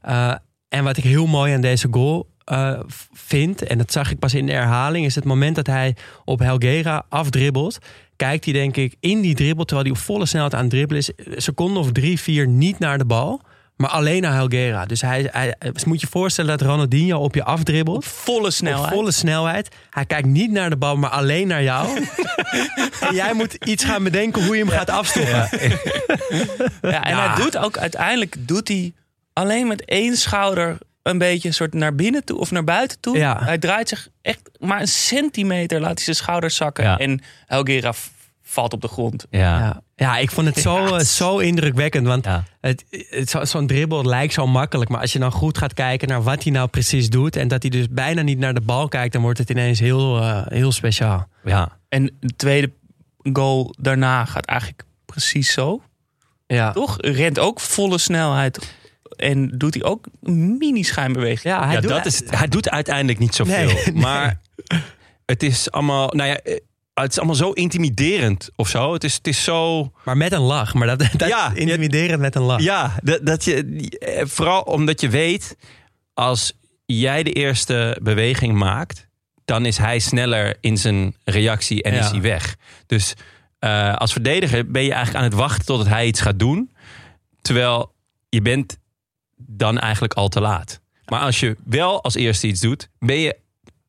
Uh, en wat ik heel mooi aan deze goal uh, vind... en dat zag ik pas in de herhaling... is het moment dat hij op Helguera afdribbelt... kijkt hij denk ik in die dribbel... terwijl hij op volle snelheid aan het dribbelen is... een seconde of drie, vier niet naar de bal... Maar alleen naar Helgera. Dus hij, hij, dus moet je voorstellen dat Ronaldinho op je afdribbelt. Op volle snelheid. Op volle snelheid. Hij kijkt niet naar de bal, maar alleen naar jou. [laughs] en jij moet iets gaan bedenken hoe je hem gaat afstoppen. Ja. en hij doet ook uiteindelijk doet hij alleen met één schouder een beetje soort naar binnen toe of naar buiten toe. Hij draait zich echt maar een centimeter, laat hij zijn schouders zakken. En Helgera valt op de grond. Ja, ja. ik vond het zo, eh, zo indrukwekkend. Want het, het, zo'n dribbel lijkt zo makkelijk. Maar als je dan goed gaat kijken naar wat hij nou precies doet. En dat hij dus bijna niet naar de bal kijkt. Dan wordt het ineens heel, uh, heel speciaal. Ja. En de tweede goal daarna gaat eigenlijk precies zo. Ja. Toch? Rent ook volle snelheid. En doet hij ook een mini-schijnbeweging. Ja, hij, doet, dat is, hij doet uiteindelijk niet zoveel. [laughs] Nee, Maar het is allemaal... Nou ja, het is allemaal zo intimiderend of zo. Het is, het is zo. Maar met een lach. Maar dat, dat ja, intimiderend met een lach. Ja, dat, dat je, eh, vooral omdat je weet, als jij de eerste beweging maakt, dan is hij sneller in zijn reactie en is hij weg. Dus uh, als verdediger ben je eigenlijk aan het wachten totdat hij iets gaat doen. Terwijl je bent dan eigenlijk al te laat. Maar als je wel als eerste iets doet, ben je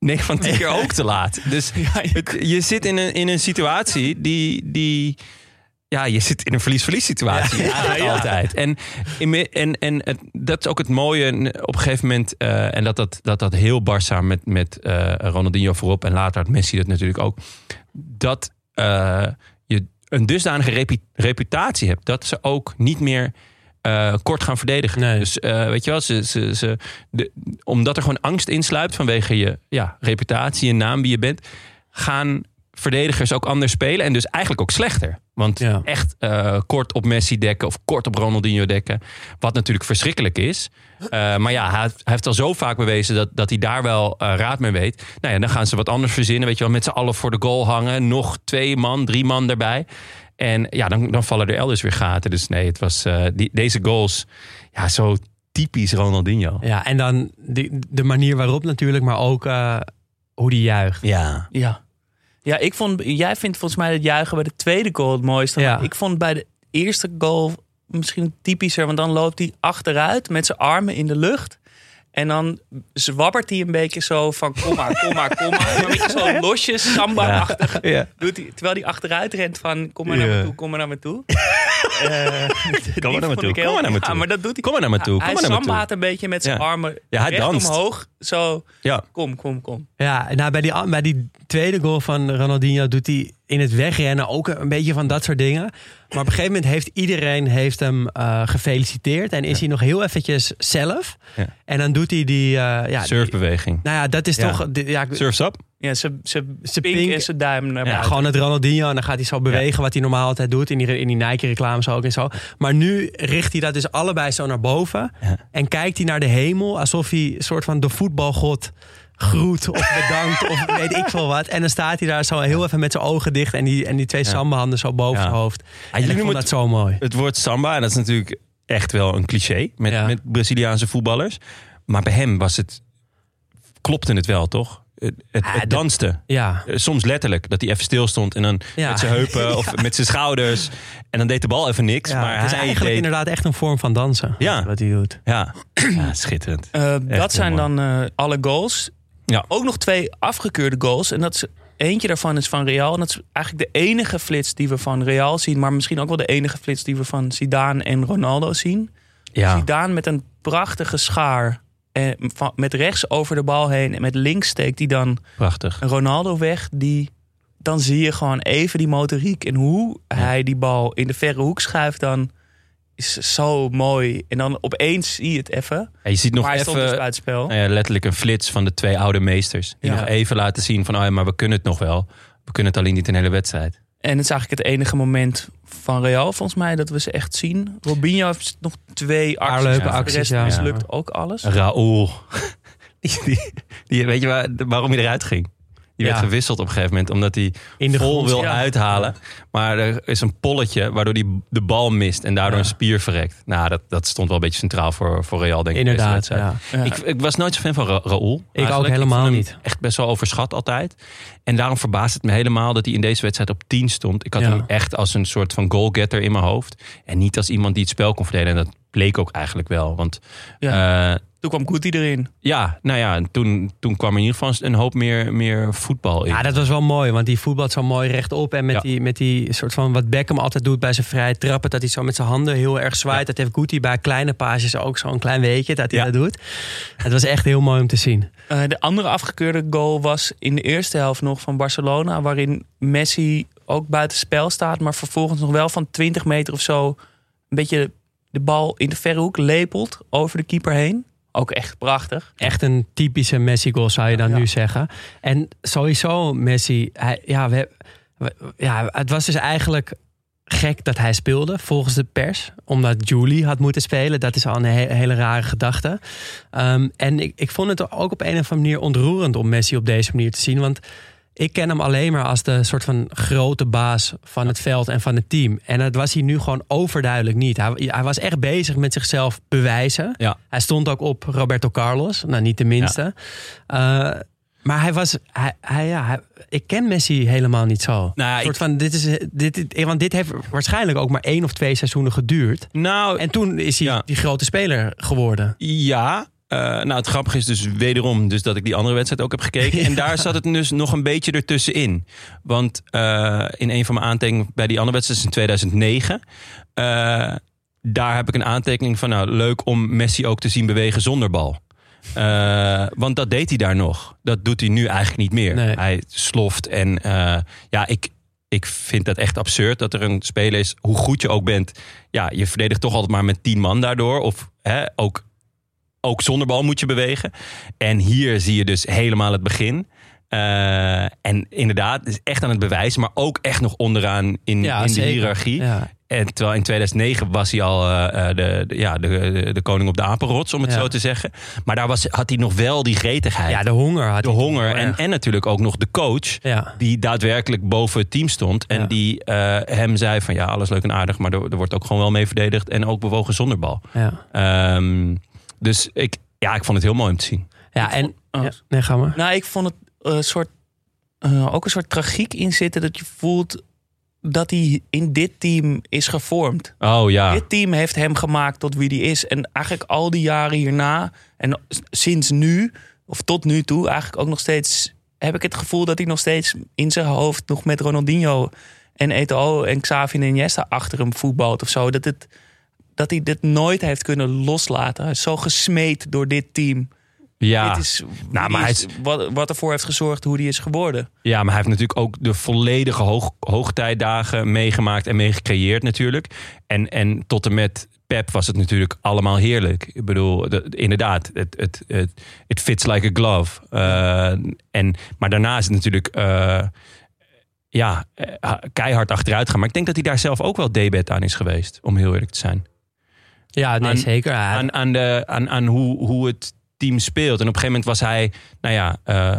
9 van 10 keer [laughs] ook te laat. Dus je, je zit in een, in een situatie die, die. Ja, je zit in een verlies-verlies situatie. Ja, ja, altijd. En, en, en het, dat is ook het mooie op een gegeven moment. Uh, en dat dat, dat dat heel Barça met, met uh, Ronaldinho voorop. En later had Messi dat natuurlijk ook. Dat uh, je een dusdanige reputatie hebt. Dat ze ook niet meer uh, kort gaan verdedigen. Dus uh, weet je wel, ze, ze, ze, de, omdat er gewoon angst insluipt vanwege je ja, reputatie en naam wie je bent, gaan verdedigers ook anders spelen en dus eigenlijk ook slechter. Want ja. echt uh, kort op Messi dekken of kort op Ronaldinho dekken, wat natuurlijk verschrikkelijk is. maar ja, hij, hij, heeft al zo vaak bewezen dat, dat hij daar wel raad mee weet. Nou ja, dan gaan ze wat anders verzinnen, weet je wel, met z'n allen voor de goal hangen, nog twee man, drie man erbij. En ja, dan, dan vallen er elders weer gaten. Dus nee, het was uh, die, deze goals, ja, zo typisch Ronaldinho. Ja, en dan de, de manier waarop natuurlijk, maar ook uh, hoe die juicht. Ja. Ja. Ja, ik vond, jij vindt volgens mij het juichen bij de tweede goal het mooiste. Ja. Ik vond bij de eerste goal misschien typischer, want dan loopt hij achteruit met zijn armen in de lucht. En dan zwabbert hij een beetje zo van kom maar, kom maar, kom maar. Een beetje zo [laughs] losjes, samba-achtig. Ja. Doet hij, terwijl hij achteruit rent van kom maar naar me toe, kom maar naar me toe. [laughs] eh, Kom maar naar me toe. Kom maar naar me Ja, toe. maar dat doet hij. Kom maar naar me toe. Kom hij maar naar me toe. sambaat een beetje met zijn Ja. armen Ja, hij danst. omhoog. Zo, Ja. kom, kom, kom. Ja, nou, bij, die, bij die tweede goal van Ronaldinho doet hij in het wegrennen ook een beetje van dat soort dingen. Maar op een gegeven moment heeft iedereen heeft hem eh, gefeliciteerd. En is hij nog heel eventjes zelf. Ja. En dan doet hij die... eh, ja, die- Surfbeweging. nou ja, dat is Ja. toch... die- Ja, Surf's up? Ja, ze, ze, Ze pink, pink- en zijn duim naar Ja, gewoon het Ronaldinho. En dan gaat hij zo bewegen wat hij normaal altijd doet. In die, in die Nike-reclames ook en zo. Maar nu richt hij dat dus allebei zo naar boven. Ja. En kijkt hij naar de hemel. Alsof hij een soort van de voetbalgod groet of bedankt of weet ik veel wat. En dan staat hij daar zo heel even met zijn ogen dicht. En die, en die twee Ja. samba-handen zo boven Ja. zijn hoofd. Ja, en ik vond dat zo mooi. Het woord samba, en dat is natuurlijk echt wel een cliché met, Ja. met Braziliaanse voetballers. Maar bij hem was het, klopte het wel, toch? Het, het, Ah, het danste. Ja. Eh, Soms letterlijk, dat hij even stil stond en dan Ja. met zijn heupen [laughs] of met zijn schouders. En dan deed de bal even niks. Ja, maar het is hij eigenlijk deed, inderdaad echt een vorm van dansen. Ja. Wat hij doet. Ja. [clears throat] ja, schitterend. Eh, dat zijn mooi. dan eh, alle goals. Ja. Ook nog twee afgekeurde goals. En dat is, eentje daarvan is van Real. En dat is eigenlijk de enige flits die we van Real zien. Maar misschien ook wel de enige flits die we van Zidane en Ronaldo zien. Ja, Zidane met een prachtige schaar. Eh, van, met rechts over de bal heen. En met links steekt hij dan prachtig. Ronaldo weg. Die, dan zie je gewoon even die motoriek. En hoe hij die bal in de verre hoek schuift dan... Is zo mooi. En dan opeens zie je het even. Ja, je ziet nog maar dus even buitenspel. nou ja, letterlijk een flits van de twee oude meesters. Die Ja. nog even laten zien van, oh ja, maar we kunnen het nog wel. We kunnen het alleen niet een hele wedstrijd. En het is eigenlijk het enige moment van Real, volgens mij, dat we ze echt zien. Robinho heeft nog twee acties. de acties, rest ja. mislukt ook alles. Raoul. [laughs] Die, die, die- weet je waar, waarom hij eruit ging? Die werd gewisseld op een gegeven moment omdat hij In de vol grond, wil ja. uithalen. Maar er is een polletje waardoor hij de bal mist en daardoor Ja. een spier verrekt. Nou, dat, dat stond wel een beetje centraal voor, voor Real, denk ik. Inderdaad. Ik, ik was nooit zo fan van Ra Raoul. ook eigenlijk. helemaal niet. Echt best wel overschat altijd. En daarom verbaast het me helemaal dat hij in deze wedstrijd op 10 stond. Ik had Ja. hem echt als een soort van goalgetter in mijn hoofd. En niet als iemand die het spel kon verdelen. En dat bleek ook eigenlijk wel. Want ja, Toen kwam Guti erin. ja nou ja, en toen, toen kwam er in ieder geval een hoop meer, meer voetbal in. Ja, dat was wel mooi, want die voetbalt zo mooi rechtop. En met, Ja. die, met die soort van wat Beckham altijd doet bij zijn vrije trappen. Dat hij zo met zijn handen heel erg zwaait. Ja. Dat heeft Guti bij kleine paasjes ook zo'n klein weetje dat hij Ja. dat doet. Het was echt heel mooi om te zien. Eh, de andere afgekeurde goal was in de eerste helft nog van Barcelona. Waarin Messi ook buiten spel staat. Maar vervolgens nog wel van 20 meter of zo. Een beetje de bal in de verre hoek lepelt over de keeper heen. Ook echt prachtig. Echt een typische Messi-goal zou je dan Ja. nu zeggen. En sowieso Messi, hij, ja, we, we- ja, het was dus eigenlijk gek dat hij speelde volgens de pers. Omdat Julie had moeten spelen. Dat is al een he- hele rare gedachte. Ehm, en ik, ik vond het ook op een of andere manier ontroerend om Messi op deze manier te zien. Want ik ken hem alleen maar als de soort van grote baas van het veld en van het team. En dat was hij nu gewoon overduidelijk niet. Hij, hij was echt bezig met zichzelf bewijzen. Ja. Hij stond ook op Roberto Carlos, nou niet de minste. Eh, maar hij was, hij, hij, ja, hij- ik ken Messi helemaal niet zo. Nou, soort ik- van, dit is, dit, dit- want dit heeft waarschijnlijk ook maar één of twee seizoenen geduurd. nou, En toen is hij Ja. die grote speler geworden. Ja. Eh, nou, het grappige is dus wederom dus dat ik die andere wedstrijd ook heb gekeken. En [laughs] daar zat het dus nog een beetje ertussenin. Want eh, in een van mijn aantekeningen bij die andere wedstrijd is in 2009. eh, daar heb ik een aantekening van, nou, leuk om Messi ook te zien bewegen zonder bal. Want dat deed hij daar nog. Dat doet hij nu eigenlijk niet meer. Nee. Hij sloft en ja, ik, ik vind dat echt absurd dat er een speler is, hoe goed je ook bent. Ja, je verdedigt toch altijd maar met tien man daardoor. Of hè, ook, ook zonder bal moet je bewegen. En hier zie je dus helemaal het begin. Eh, en inderdaad, is echt aan het bewijzen, maar ook echt nog onderaan in, in de hiërarchie. Ja. En terwijl in 2009 was hij al eh, eh, de, de, ja, de, de, koning op de apenrots, om het Ja. zo te zeggen. Maar daar was, had hij nog wel die gretigheid. ja, de honger had de hij honger. En, en natuurlijk ook nog de coach. Ja. Die daadwerkelijk boven het team stond. En Ja. die hem zei van ja, alles leuk en aardig. Maar er, er wordt ook gewoon wel mee verdedigd. En ook bewogen zonder bal. Ja, Ehm, dus ik, ja, ik vond het heel mooi om te zien. ja en... Oh. Ja, nee, ga maar. Nou, ik vond het een soort, eh, ook een soort tragiek in zitten. Dat je voelt dat hij in dit team is gevormd. Oh ja. Dit team heeft hem gemaakt tot wie hij is. En eigenlijk al die jaren hierna en sinds nu, of tot nu toe, eigenlijk ook nog steeds heb ik het gevoel dat hij nog steeds in zijn hoofd nog met Ronaldinho en Eto'o en Xavi en Iniesta achter hem voetbalt of zo. Dat, het, dat hij dit nooit heeft kunnen loslaten. Hij is zo gesmeed door dit team. Ja, Dit is, Nou, maar hij is- wat, wat ervoor heeft gezorgd hoe die is geworden. ja, maar hij heeft natuurlijk ook de volledige hoog, hoogtijdagen meegemaakt en meegecreëerd natuurlijk. En, en tot en met Pep was het natuurlijk allemaal heerlijk. Ik bedoel, de- inderdaad, het, het, het, it fits like a glove. Eh, en, maar daarna is het natuurlijk eh, ja, eh, keihard achteruit gaan. Maar ik denk dat hij daar zelf ook wel debet aan is geweest, om heel eerlijk te zijn. Ja, nee, Aan- zeker. Ja, aan, aan, de, aan, aan hoe, hoe het team speelt. En op een gegeven moment was hij, nou ja, eh,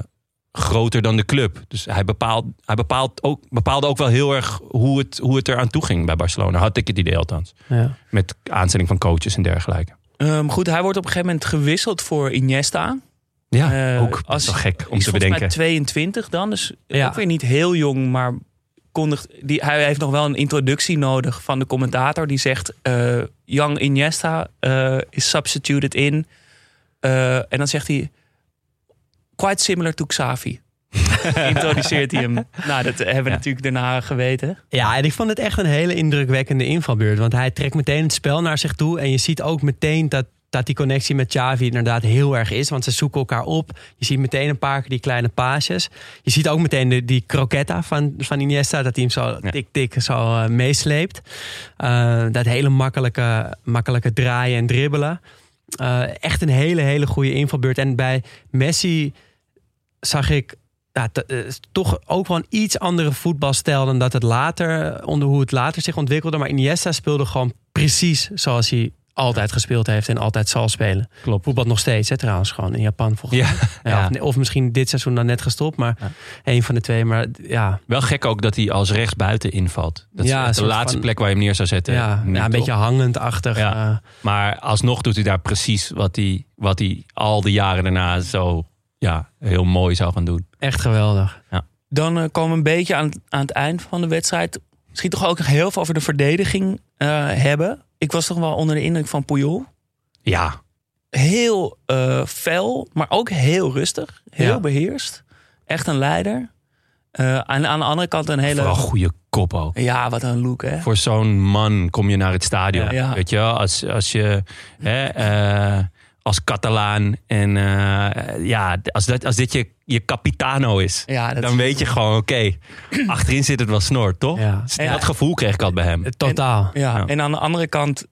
groter dan de club. Dus hij, bepaalt, hij bepaalt ook, bepaalde ook wel heel erg hoe het, hoe het eraan toe ging bij Barcelona. Had ik het idee althans. ja. Met aanstelling van coaches en dergelijke. Ehm, goed, hij wordt op een gegeven moment gewisseld voor Iniesta. Ja, Eh, ook als- wel gek om te bedenken. mij 22 dan, dus Ja. ook weer niet heel jong, maar kondigt, die, hij heeft nog wel een introductie nodig van de commentator. Die zegt, eh Young Iniesta eh, is substituted in. Eh, en dan zegt hij, quite similar to Xavi. [laughs] Introduceert hij hem. Nou, dat hebben we natuurlijk daarna geweten. Ja, en ik vond het echt een hele indrukwekkende invalbeurt. Want hij trekt meteen het spel naar zich toe. En je ziet ook meteen dat, dat die connectie met Xavi inderdaad heel erg is. Want ze zoeken elkaar op. Je ziet meteen een paar keer die kleine paasjes. Je ziet ook meteen de, die croquetta van, van Iniesta. Dat hij hem zo Ja. tik-tik zo eh, meesleept. Eh, dat hele makkelijke, makkelijke draaien en dribbelen. Eh, echt een hele, hele goede invalbeurt. En bij Messi zag ik ja, toch ook wel een iets andere voetbalstijl dan dat het later, onder hoe het later zich ontwikkelde. Maar Iniesta speelde gewoon precies zoals hij altijd gespeeld heeft en altijd zal spelen. Klopt. Voetbal nog steeds, hè, trouwens, gewoon in Japan volgens Ja, mij. ja. Of, of misschien dit seizoen dan net gestopt, maar één van de twee. Maar ja, Wel gek ook dat hij als rechtsbuiten invalt. Dat Ja, is een de laatste van- plek waar je hem neer zou zetten. ja, ja, een toch? beetje hangend-achtig. Ja. eh, Maar alsnog doet hij daar precies wat hij, wat hij al die jaren daarna zo ja, heel mooi zou gaan doen. echt geweldig. Dan eh, komen we een beetje aan, aan het eind van de wedstrijd. Misschien toch ook nog heel veel over de verdediging eh, hebben. Ik was toch wel onder de indruk van Puyol. Ja, Heel eh fel, maar ook heel rustig. Heel Ja. beheerst. Echt een leider. Eh, en aan de andere kant een hele... vooral goede kop ook. Ja, wat een look, hè? Voor zo'n man kom je naar het stadion. Ja. Weet je wel, als, als je hè, eh, als Catalaan en eh, ja, als, dat, als dit je, je capitano is, Ja, dan is- weet je gewoon, oké, achterin zit het wel snor, toch? Ja. Dat gevoel kreeg ik altijd bij hem. Totaal. Ja, Ja. en aan de andere kant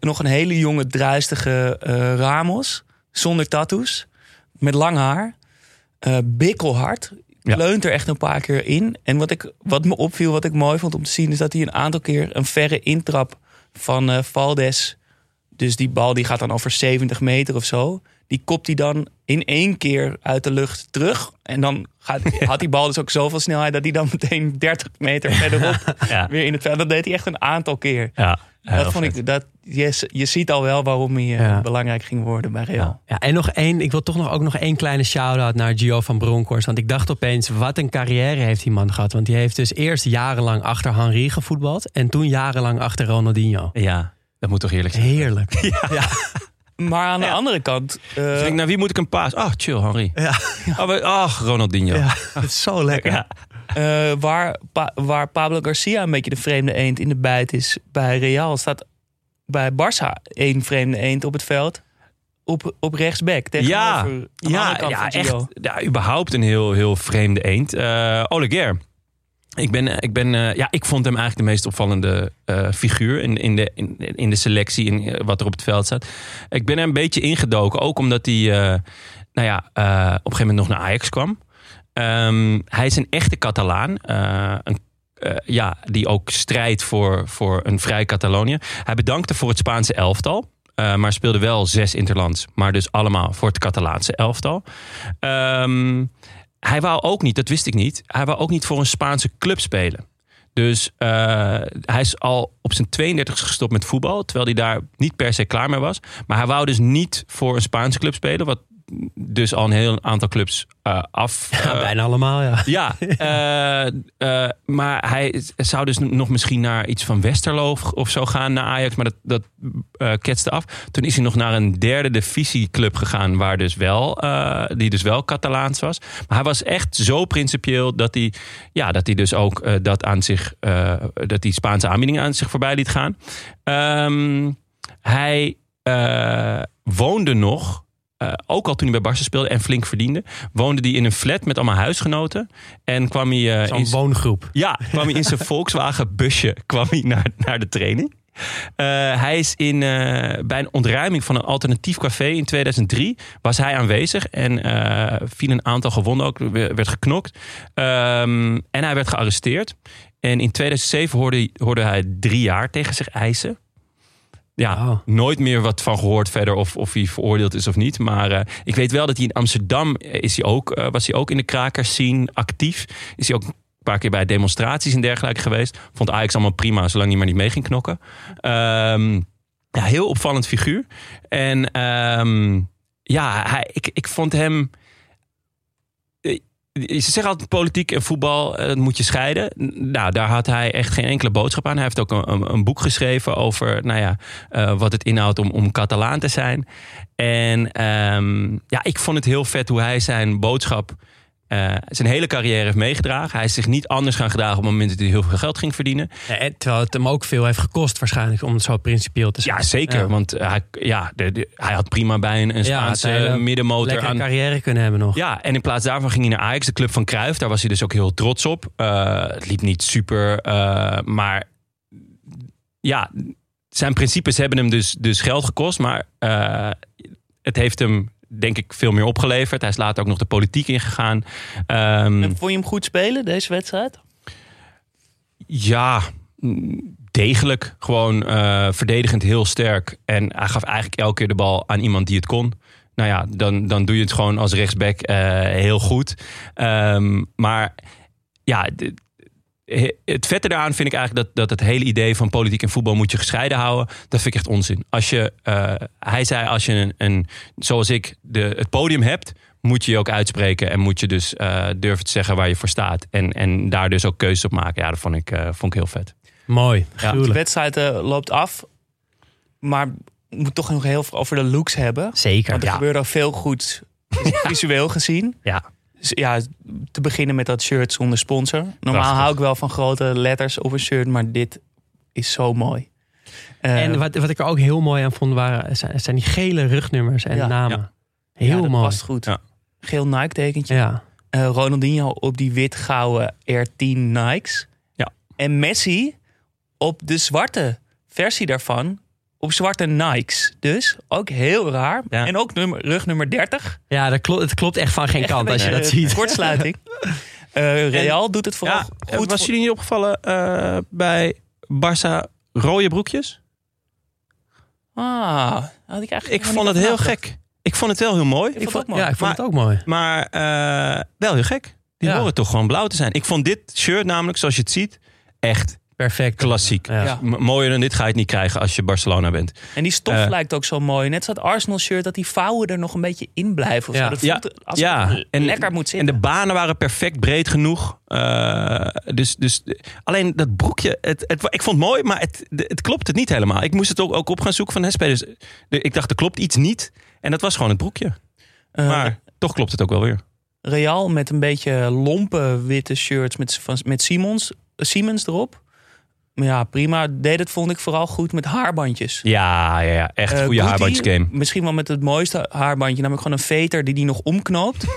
nog een hele jonge, druistige eh, Ramos. Zonder tattoos. Met lang haar. eh bikkelhard. Ja. Leunt er echt een paar keer in. En wat, ik, wat me opviel, wat ik mooi vond om te zien... is dat hij een aantal keer een verre intrap van eh Valdes... dus die bal die gaat dan over 70 meter of zo... die kopt hij dan in één keer uit de lucht terug. En dan gaat, [laughs] had die bal dus ook zoveel snelheid... dat hij dan meteen 30 meter [laughs] verderop Ja. weer in het veld... dat deed hij echt een aantal keer. Ja, Dat vond vet. ik, dat, je, je ziet al wel waarom hij eh, Ja. belangrijk ging worden bij Real. Ja. Ja, en nog één, ik wil toch nog, ook nog één kleine shout-out naar Gio van Bronckhorst. Want ik dacht opeens, wat een carrière heeft die man gehad. Want die heeft dus eerst jarenlang achter Henri gevoetbald. En toen jarenlang achter Ronaldinho. Ja, dat moet toch heerlijk zijn. Heerlijk. [laughs] Ja. Maar aan de andere kant, eh, Dus ik denk, naar wie moet ik een paas? Ah, chill, Henri. Ja. Ach, Ronaldinho. Ja, het is zo lekker. Ja. eh, waar, Pa- waar Pablo Garcia een beetje de vreemde eend in de bijt is bij Real, staat bij Barça één vreemde eend op het veld. Op, op rechtsback. Ja, Tegenover aan de andere ja, kant ja van echt. Ja, überhaupt een heel, heel vreemde eend. Eh Oleguer. Ik, ben, ik, ben, eh, ja, ik vond hem eigenlijk de meest opvallende eh, figuur in, in, de, in, in de selectie eh, wat er op het veld staat. Ik ben er een beetje ingedoken, ook omdat hij eh, nou ja, eh, op een gegeven moment nog naar Ajax kwam. Ehm, hij is een echte Catalaan. eh, een, eh, ja, die ook strijdt voor, voor een vrij Catalonië. Hij bedankte voor het Spaanse elftal. eh, maar speelde wel zes interlands. Maar dus allemaal voor het Catalaanse elftal. Ehm, hij wou ook niet, dat wist ik niet. Hij wou ook niet voor een Spaanse club spelen. Dus eh, hij is al op zijn 32 gestopt met voetbal. Terwijl hij daar niet per se klaar mee was. Maar hij wou dus niet voor een Spaanse club spelen. Wat dus al een heel aantal clubs eh, af. [laughs] Ja, eh, bijna allemaal, ja. [laughs] ja, eh, maar hij zou dus nog misschien naar iets van Westerlo of, of zo gaan naar Ajax, maar dat, dat ketste af. Toen is hij nog naar een derde divisieclub gegaan, waar dus wel, die dus wel Catalaans was. Maar hij was echt zo principieel dat hij, ja, dat hij dus ook dat aan zich, dat die Spaanse aanbieding aan zich voorbij liet gaan. Ehm, hij woonde nog. Eh, ook al toen hij bij Barca speelde en flink verdiende, woonde hij in een flat met allemaal huisgenoten. En kwam hij, Zo'n in, woongroep. ja, kwam hij in zijn [laughs] Volkswagen busje kwam hij naar, naar de training. Eh, hij is in, bij een ontruiming van een alternatief café in 2003 was hij aanwezig en viel een aantal gewonden ook, we- werd geknokt. Ehm, en hij werd gearresteerd. En in 2007 hoorde, hoorde hij drie jaar tegen zich eisen. Ja, nooit meer wat van gehoord verder of, of hij veroordeeld is of niet. Maar eh, ik weet wel dat hij in Amsterdam eh, is hij ook, eh, was hij ook in de krakers scene actief. Is hij ook een paar keer bij demonstraties en dergelijke geweest. Vond Ajax allemaal prima, zolang hij maar niet mee ging knokken. Ehm, ja, heel opvallend figuur. En ehm, ja, hij, ik, ik vond hem... Ze zeggen altijd politiek en voetbal, eh, dat moet je scheiden. Nou, daar had hij echt geen enkele boodschap aan. Hij heeft ook een, een, een boek geschreven over nou ja, eh, wat het inhoudt om, om Catalaan te zijn. En ehm, ja, ik vond het heel vet hoe hij zijn boodschap eh, zijn hele carrière heeft meegedragen. Hij is zich niet anders gaan gedragen op het moment dat hij heel veel geld ging verdienen. Ja, en terwijl het hem ook veel heeft gekost waarschijnlijk om het zo principieel te zijn. Ja, zeker. Ja. Want hij, ja, de, de- hij had prima bij een, een Ja, Spaanse een middenmotor Lekker aan. een carrière kunnen hebben nog. Ja, en in plaats daarvan ging hij naar Ajax, de club van Cruijff. Daar was hij dus ook heel trots op. Eh, het liep niet super, eh, maar ja, zijn principes hebben hem dus, dus geld gekost. Maar het heeft hem, denk ik, veel meer opgeleverd. Hij is later ook nog de politiek ingegaan. Ehm, En vond je hem goed spelen, deze wedstrijd? ja, mm, degelijk. Gewoon eh, verdedigend heel sterk. En hij gaf eigenlijk elke keer de bal aan iemand die het kon. Nou ja, dan, dan doe je het gewoon als rechtsback eh, heel goed. Ehm, maar ja, het vette daaraan vind ik eigenlijk dat, dat het hele idee van politiek en voetbal moet je gescheiden houden. Dat vind ik echt onzin. Als je, eh, hij zei, als je een, een zoals ik, de, het podium hebt, moet je je ook uitspreken. En moet je dus eh, durven te zeggen waar je voor staat. En, en daar dus ook keuzes op maken. Ja, dat vond ik, eh, vond ik heel vet. Mooi, De gruwelijk. wedstrijd loopt af. Maar we moeten toch nog heel veel over de looks hebben. Zeker. Want er Ja. gebeurde al veel goed [laughs] visueel gezien. Ja. Ja, te beginnen met dat shirt zonder sponsor. Normaal Prachtig. hou ik wel van grote letters op een shirt, maar dit is zo mooi. Eh, En wat, wat ik er ook heel mooi aan vond, waren, zijn, zijn die gele rugnummers en Ja. namen. Ja. Heel ja, dat mooi. past goed. Ja. Geel Nike tekentje. Ja. Eh, Ronaldinho op die wit-gouden R10 Nikes. Ja. En Messi op de zwarte versie daarvan. Op zwarte Nikes. Dus ook heel raar. Ja. En ook nummer, rug nummer 30. Ja, dat klopt, het klopt echt van geen Echt kant als je dat eh, ziet. Kortsluiting. [laughs] Eh, Real doet het vooral Ja, goed. was voor- jullie niet opgevallen eh, bij Barça rode broekjes? Ah, had ik eigenlijk Ik vond het heel gek. Ik vond het wel heel mooi. Ik vond het ook mooi. Ja, ik vond Maar- het ook mooi. Maar eh, wel heel gek. Die Ja. horen toch gewoon blauw te zijn. Ik vond dit shirt namelijk, zoals je het ziet, echt Perfect. klassiek. Ja. Ja. M- mooier dan dit ga je het niet krijgen als je Barcelona bent. En die stof Eh. lijkt ook zo mooi. Net zoals dat Arsenal shirt, dat die vouwen er nog een beetje in blijven. Of Ja. zo. Dat Ja, voelt als het En- lekker moet En zitten. de banen waren perfect breed genoeg. Eh, dus, dus alleen dat broekje, het, het, ik vond het mooi, maar het, het klopt het niet helemaal. Ik moest het ook, ook op gaan zoeken van. De- ik dacht, er klopt iets niet. En dat was gewoon het broekje. Eh, Maar toch klopt het ook wel weer. Real met een beetje lompe witte shirts met, van- met Simons, Siemens erop. Ja, prima. Deed het vond ik vooral goed met haarbandjes. Ja, ja, ja echt Eh, goede Guti, haarbandjesgame. Misschien wel met het mooiste haarbandje. Namelijk gewoon een veter die die nog omknoopt. [laughs]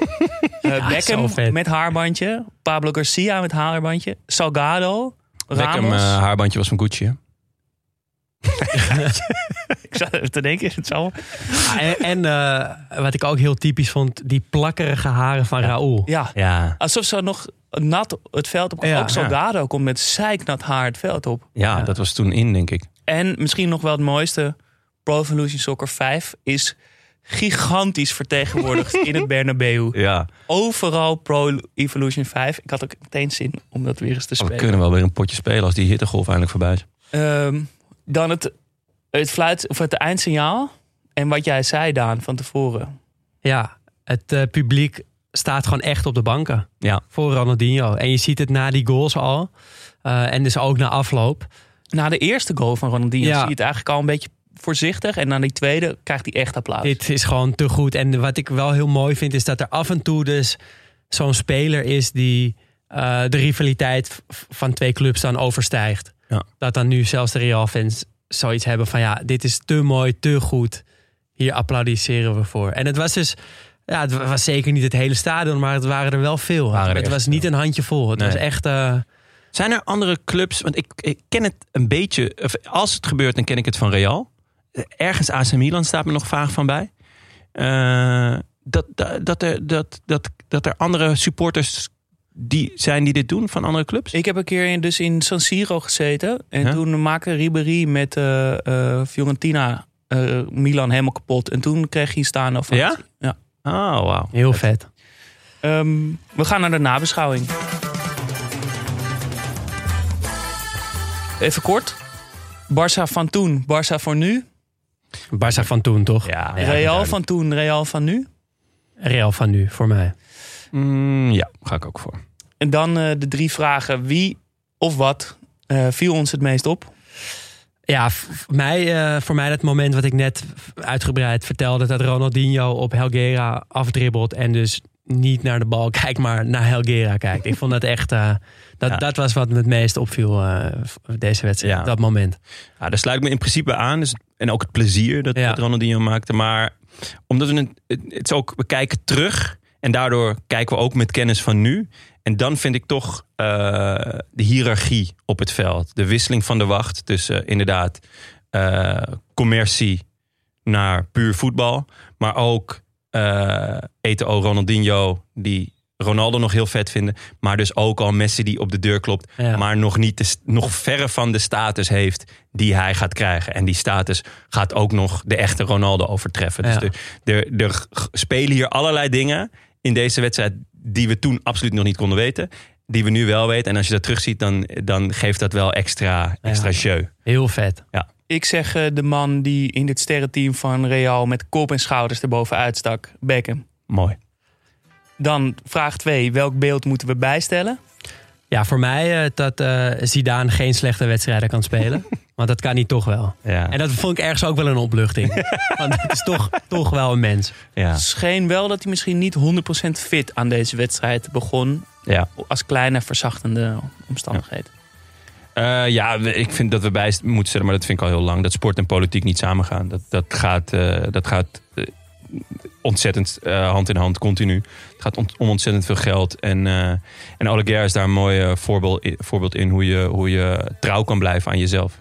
Zo Beckham met haarbandje. Pablo Garcia met haarbandje. Salgado. Beckham Ramos. eh, haarbandje was van Gucci. Hè? Ik zat even te denken. Het zal. Ah, en en eh, wat ik ook heel typisch vond, die plakkerige haren van Raúl. Ja, Ja. alsof ze nog nat het veld op. Ja. ook Salgado komt met zeiknat haar het veld op. Ja, Ja. dat was toen in, denk ik. En misschien nog wel het mooiste. Pro Evolution Soccer 5 is gigantisch vertegenwoordigd [laughs] in het Bernabeu. Ja. Overal Pro Evolution 5. Ik had ook meteen zin om dat weer eens te Oh, we spelen. kunnen wel weer een potje spelen als die hittegolf eindelijk voorbij is. Ehm, dan het, het fluit of het eindsignaal. En wat jij zei, Daan, van tevoren. Ja, Het eh, publiek staat gewoon echt op de banken Ja. voor Ronaldinho. En je ziet het na die goals al. Eh, en dus ook na afloop. Na de eerste goal van Ronaldinho Ja. zie je het eigenlijk al een beetje voorzichtig. En na die tweede krijgt hij echt applaus. Dit is gewoon te goed. En wat ik wel heel mooi vind, is dat er af en toe dus zo'n speler is die eh, de rivaliteit van twee clubs dan overstijgt. Ja. Dat dan nu zelfs de Real-fans zoiets hebben van ja, dit is te mooi, te goed. Hier applaudisseren we voor. En het was dus, ja, het was zeker niet het hele stadion, maar het waren er wel veel. Waren er het was niet een handje vol. Het Nee. was echt. eh, Zijn er andere clubs? Want ik, ik ken het een beetje. Of als het gebeurt, dan ken ik het van Real. Ergens AC Milan staat me nog vaag van bij. Eh, dat, dat, dat, er, dat, dat, dat er andere supporters die zijn die dit doen van andere clubs? Ik heb een keer in, dus in San Siro gezeten. En Ja? toen maakte Ribéry met eh, eh, Fiorentina eh, Milan helemaal kapot. En toen kreeg hij staan over. Ja? ja. Oh, wauw. heel vet. Ehm, we gaan naar de nabeschouwing. Even kort. Barça van toen, Barça voor nu. Barça van toen, toch? Ja, Real van toen, Real van nu. Real van nu, voor mij. Mm, ja, ga ik ook voor. En dan eh, de drie vragen. Wie of wat eh, viel ons het meest op? Ja, v- v- mij, eh, voor mij dat moment wat ik net uitgebreid vertelde... dat Ronaldinho op Helgera afdribbelt... en dus niet naar de bal [laughs] kijkt, maar naar Helgera kijkt. Ik vond dat echt... eh, dat, Ja. dat was wat me het meest opviel eh, deze wedstrijd, Ja. dat moment. Ja, daar sluit ik me in principe aan. Dus, en ook het plezier dat, Ja. dat Ronaldinho maakte. Maar omdat we het, het het is ook, we kijken terug. En daardoor kijken we ook met kennis van nu. En dan vind ik toch eh, de hiërarchie op het veld. De wisseling van de wacht tussen inderdaad eh, commercie naar puur voetbal. Maar ook eh Eto'o Ronaldinho die Ronaldo nog heel vet vinden. Maar dus ook al Messi die op de deur klopt. Ja. Maar nog, niet de, nog verre van de status heeft die hij gaat krijgen. En die status gaat ook nog de echte Ronaldo overtreffen. Ja. Dus er, er, er spelen hier allerlei dingen in deze wedstrijd die we toen absoluut nog niet konden weten. Die we nu wel weten. En als je dat terugziet, dan, dan geeft dat wel extra, extra jeu. Heel vet. Ik zeg eh, de man die in dit sterrenteam van Real met kop en schouders erboven uitstak. Beckham. Mooi. Dan vraag 2. Welk beeld moeten we bijstellen? Ja, voor mij eh, dat eh Zidane geen slechte wedstrijden kan spelen. [laughs] Want dat kan hij toch wel. Ja. En dat vond ik ergens ook wel een opluchting. [laughs] Want het is toch, toch wel een mens. ja. Scheen wel dat hij misschien niet 100% fit aan deze wedstrijd begon. ja. Als kleine verzachtende omstandigheden. Eh, ja, ik vind dat we bij moeten stellen, maar dat vind ik al heel lang. Dat sport en politiek niet samengaan. Dat, dat gaat, eh, dat gaat eh, ontzettend eh, hand in hand, continu. Het gaat ont- om ontzettend veel geld. En, eh en Oleguer is daar een mooi eh, voorbeeld, in, voorbeeld in hoe je, hoe je trouw kan blijven aan jezelf.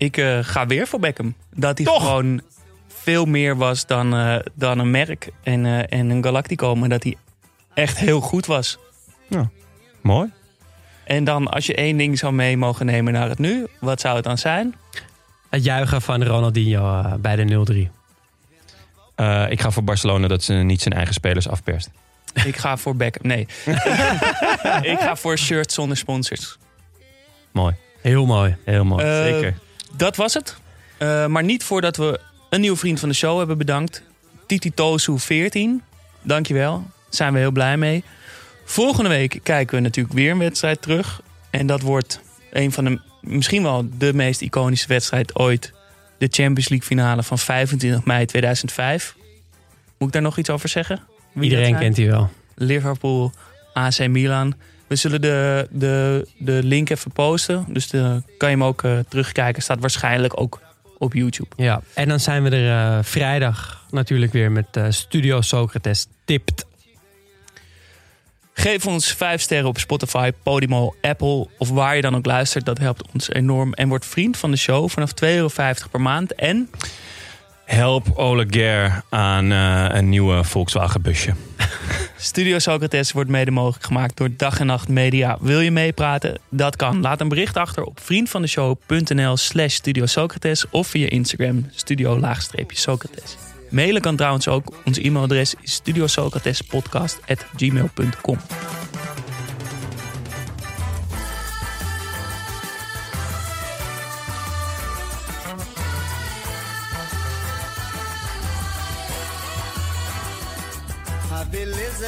Ik eh, ga weer voor Beckham. Dat hij Toch? gewoon veel meer was dan, eh, dan een merk en, eh, en een Galactico. Maar dat hij echt heel goed was. Mooi. En dan als je één ding zou mee mogen nemen naar het nu. Wat zou het dan zijn? Het juichen van Ronaldinho bij de 0-3. Eh, ik ga voor Barcelona dat ze niet zijn eigen spelers afperst. Ik ga voor Beckham. Nee. [laughs] ik ga voor shirts zonder sponsors. Mooi. Heel mooi. Heel mooi. Zeker. Dat was het. Eh, maar niet voordat we een nieuwe vriend van de show hebben bedankt. Titi Tosu 14. Dankjewel. Daar zijn we heel blij mee. Volgende week kijken we natuurlijk weer een wedstrijd terug. En dat wordt een van de, misschien wel de meest iconische wedstrijd ooit. De Champions League finale van 25 mei 2005. Moet ik daar nog iets over zeggen? Wie Iedereen kent hij wel. Liverpool, AC Milan. We zullen de, de, de link even posten. Dus de, kan je hem ook eh, terugkijken. Staat waarschijnlijk ook op YouTube. Ja, en dan zijn we er eh, vrijdag natuurlijk weer met eh, Studio Socrates tipt. Geef ons 5 sterren op Spotify, Podimo, Apple of waar je dan ook luistert. Dat helpt ons enorm. En word vriend van de show vanaf 2,50 euro per maand. En Help Oleguer aan eh, een nieuwe Volkswagen busje. [laughs] Studio Socrates wordt mede mogelijk gemaakt door Dag en Nacht Media. Wil je meepraten? Dat kan. Laat een bericht achter op vriendvandeshow.nl slash Studio Socrates of via Instagram studio-socrates. Mailen kan trouwens ook. Ons e-mailadres is studiosocratespodcast.gmail.com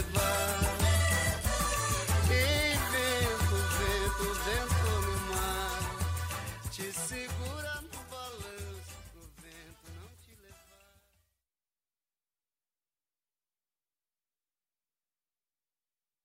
river.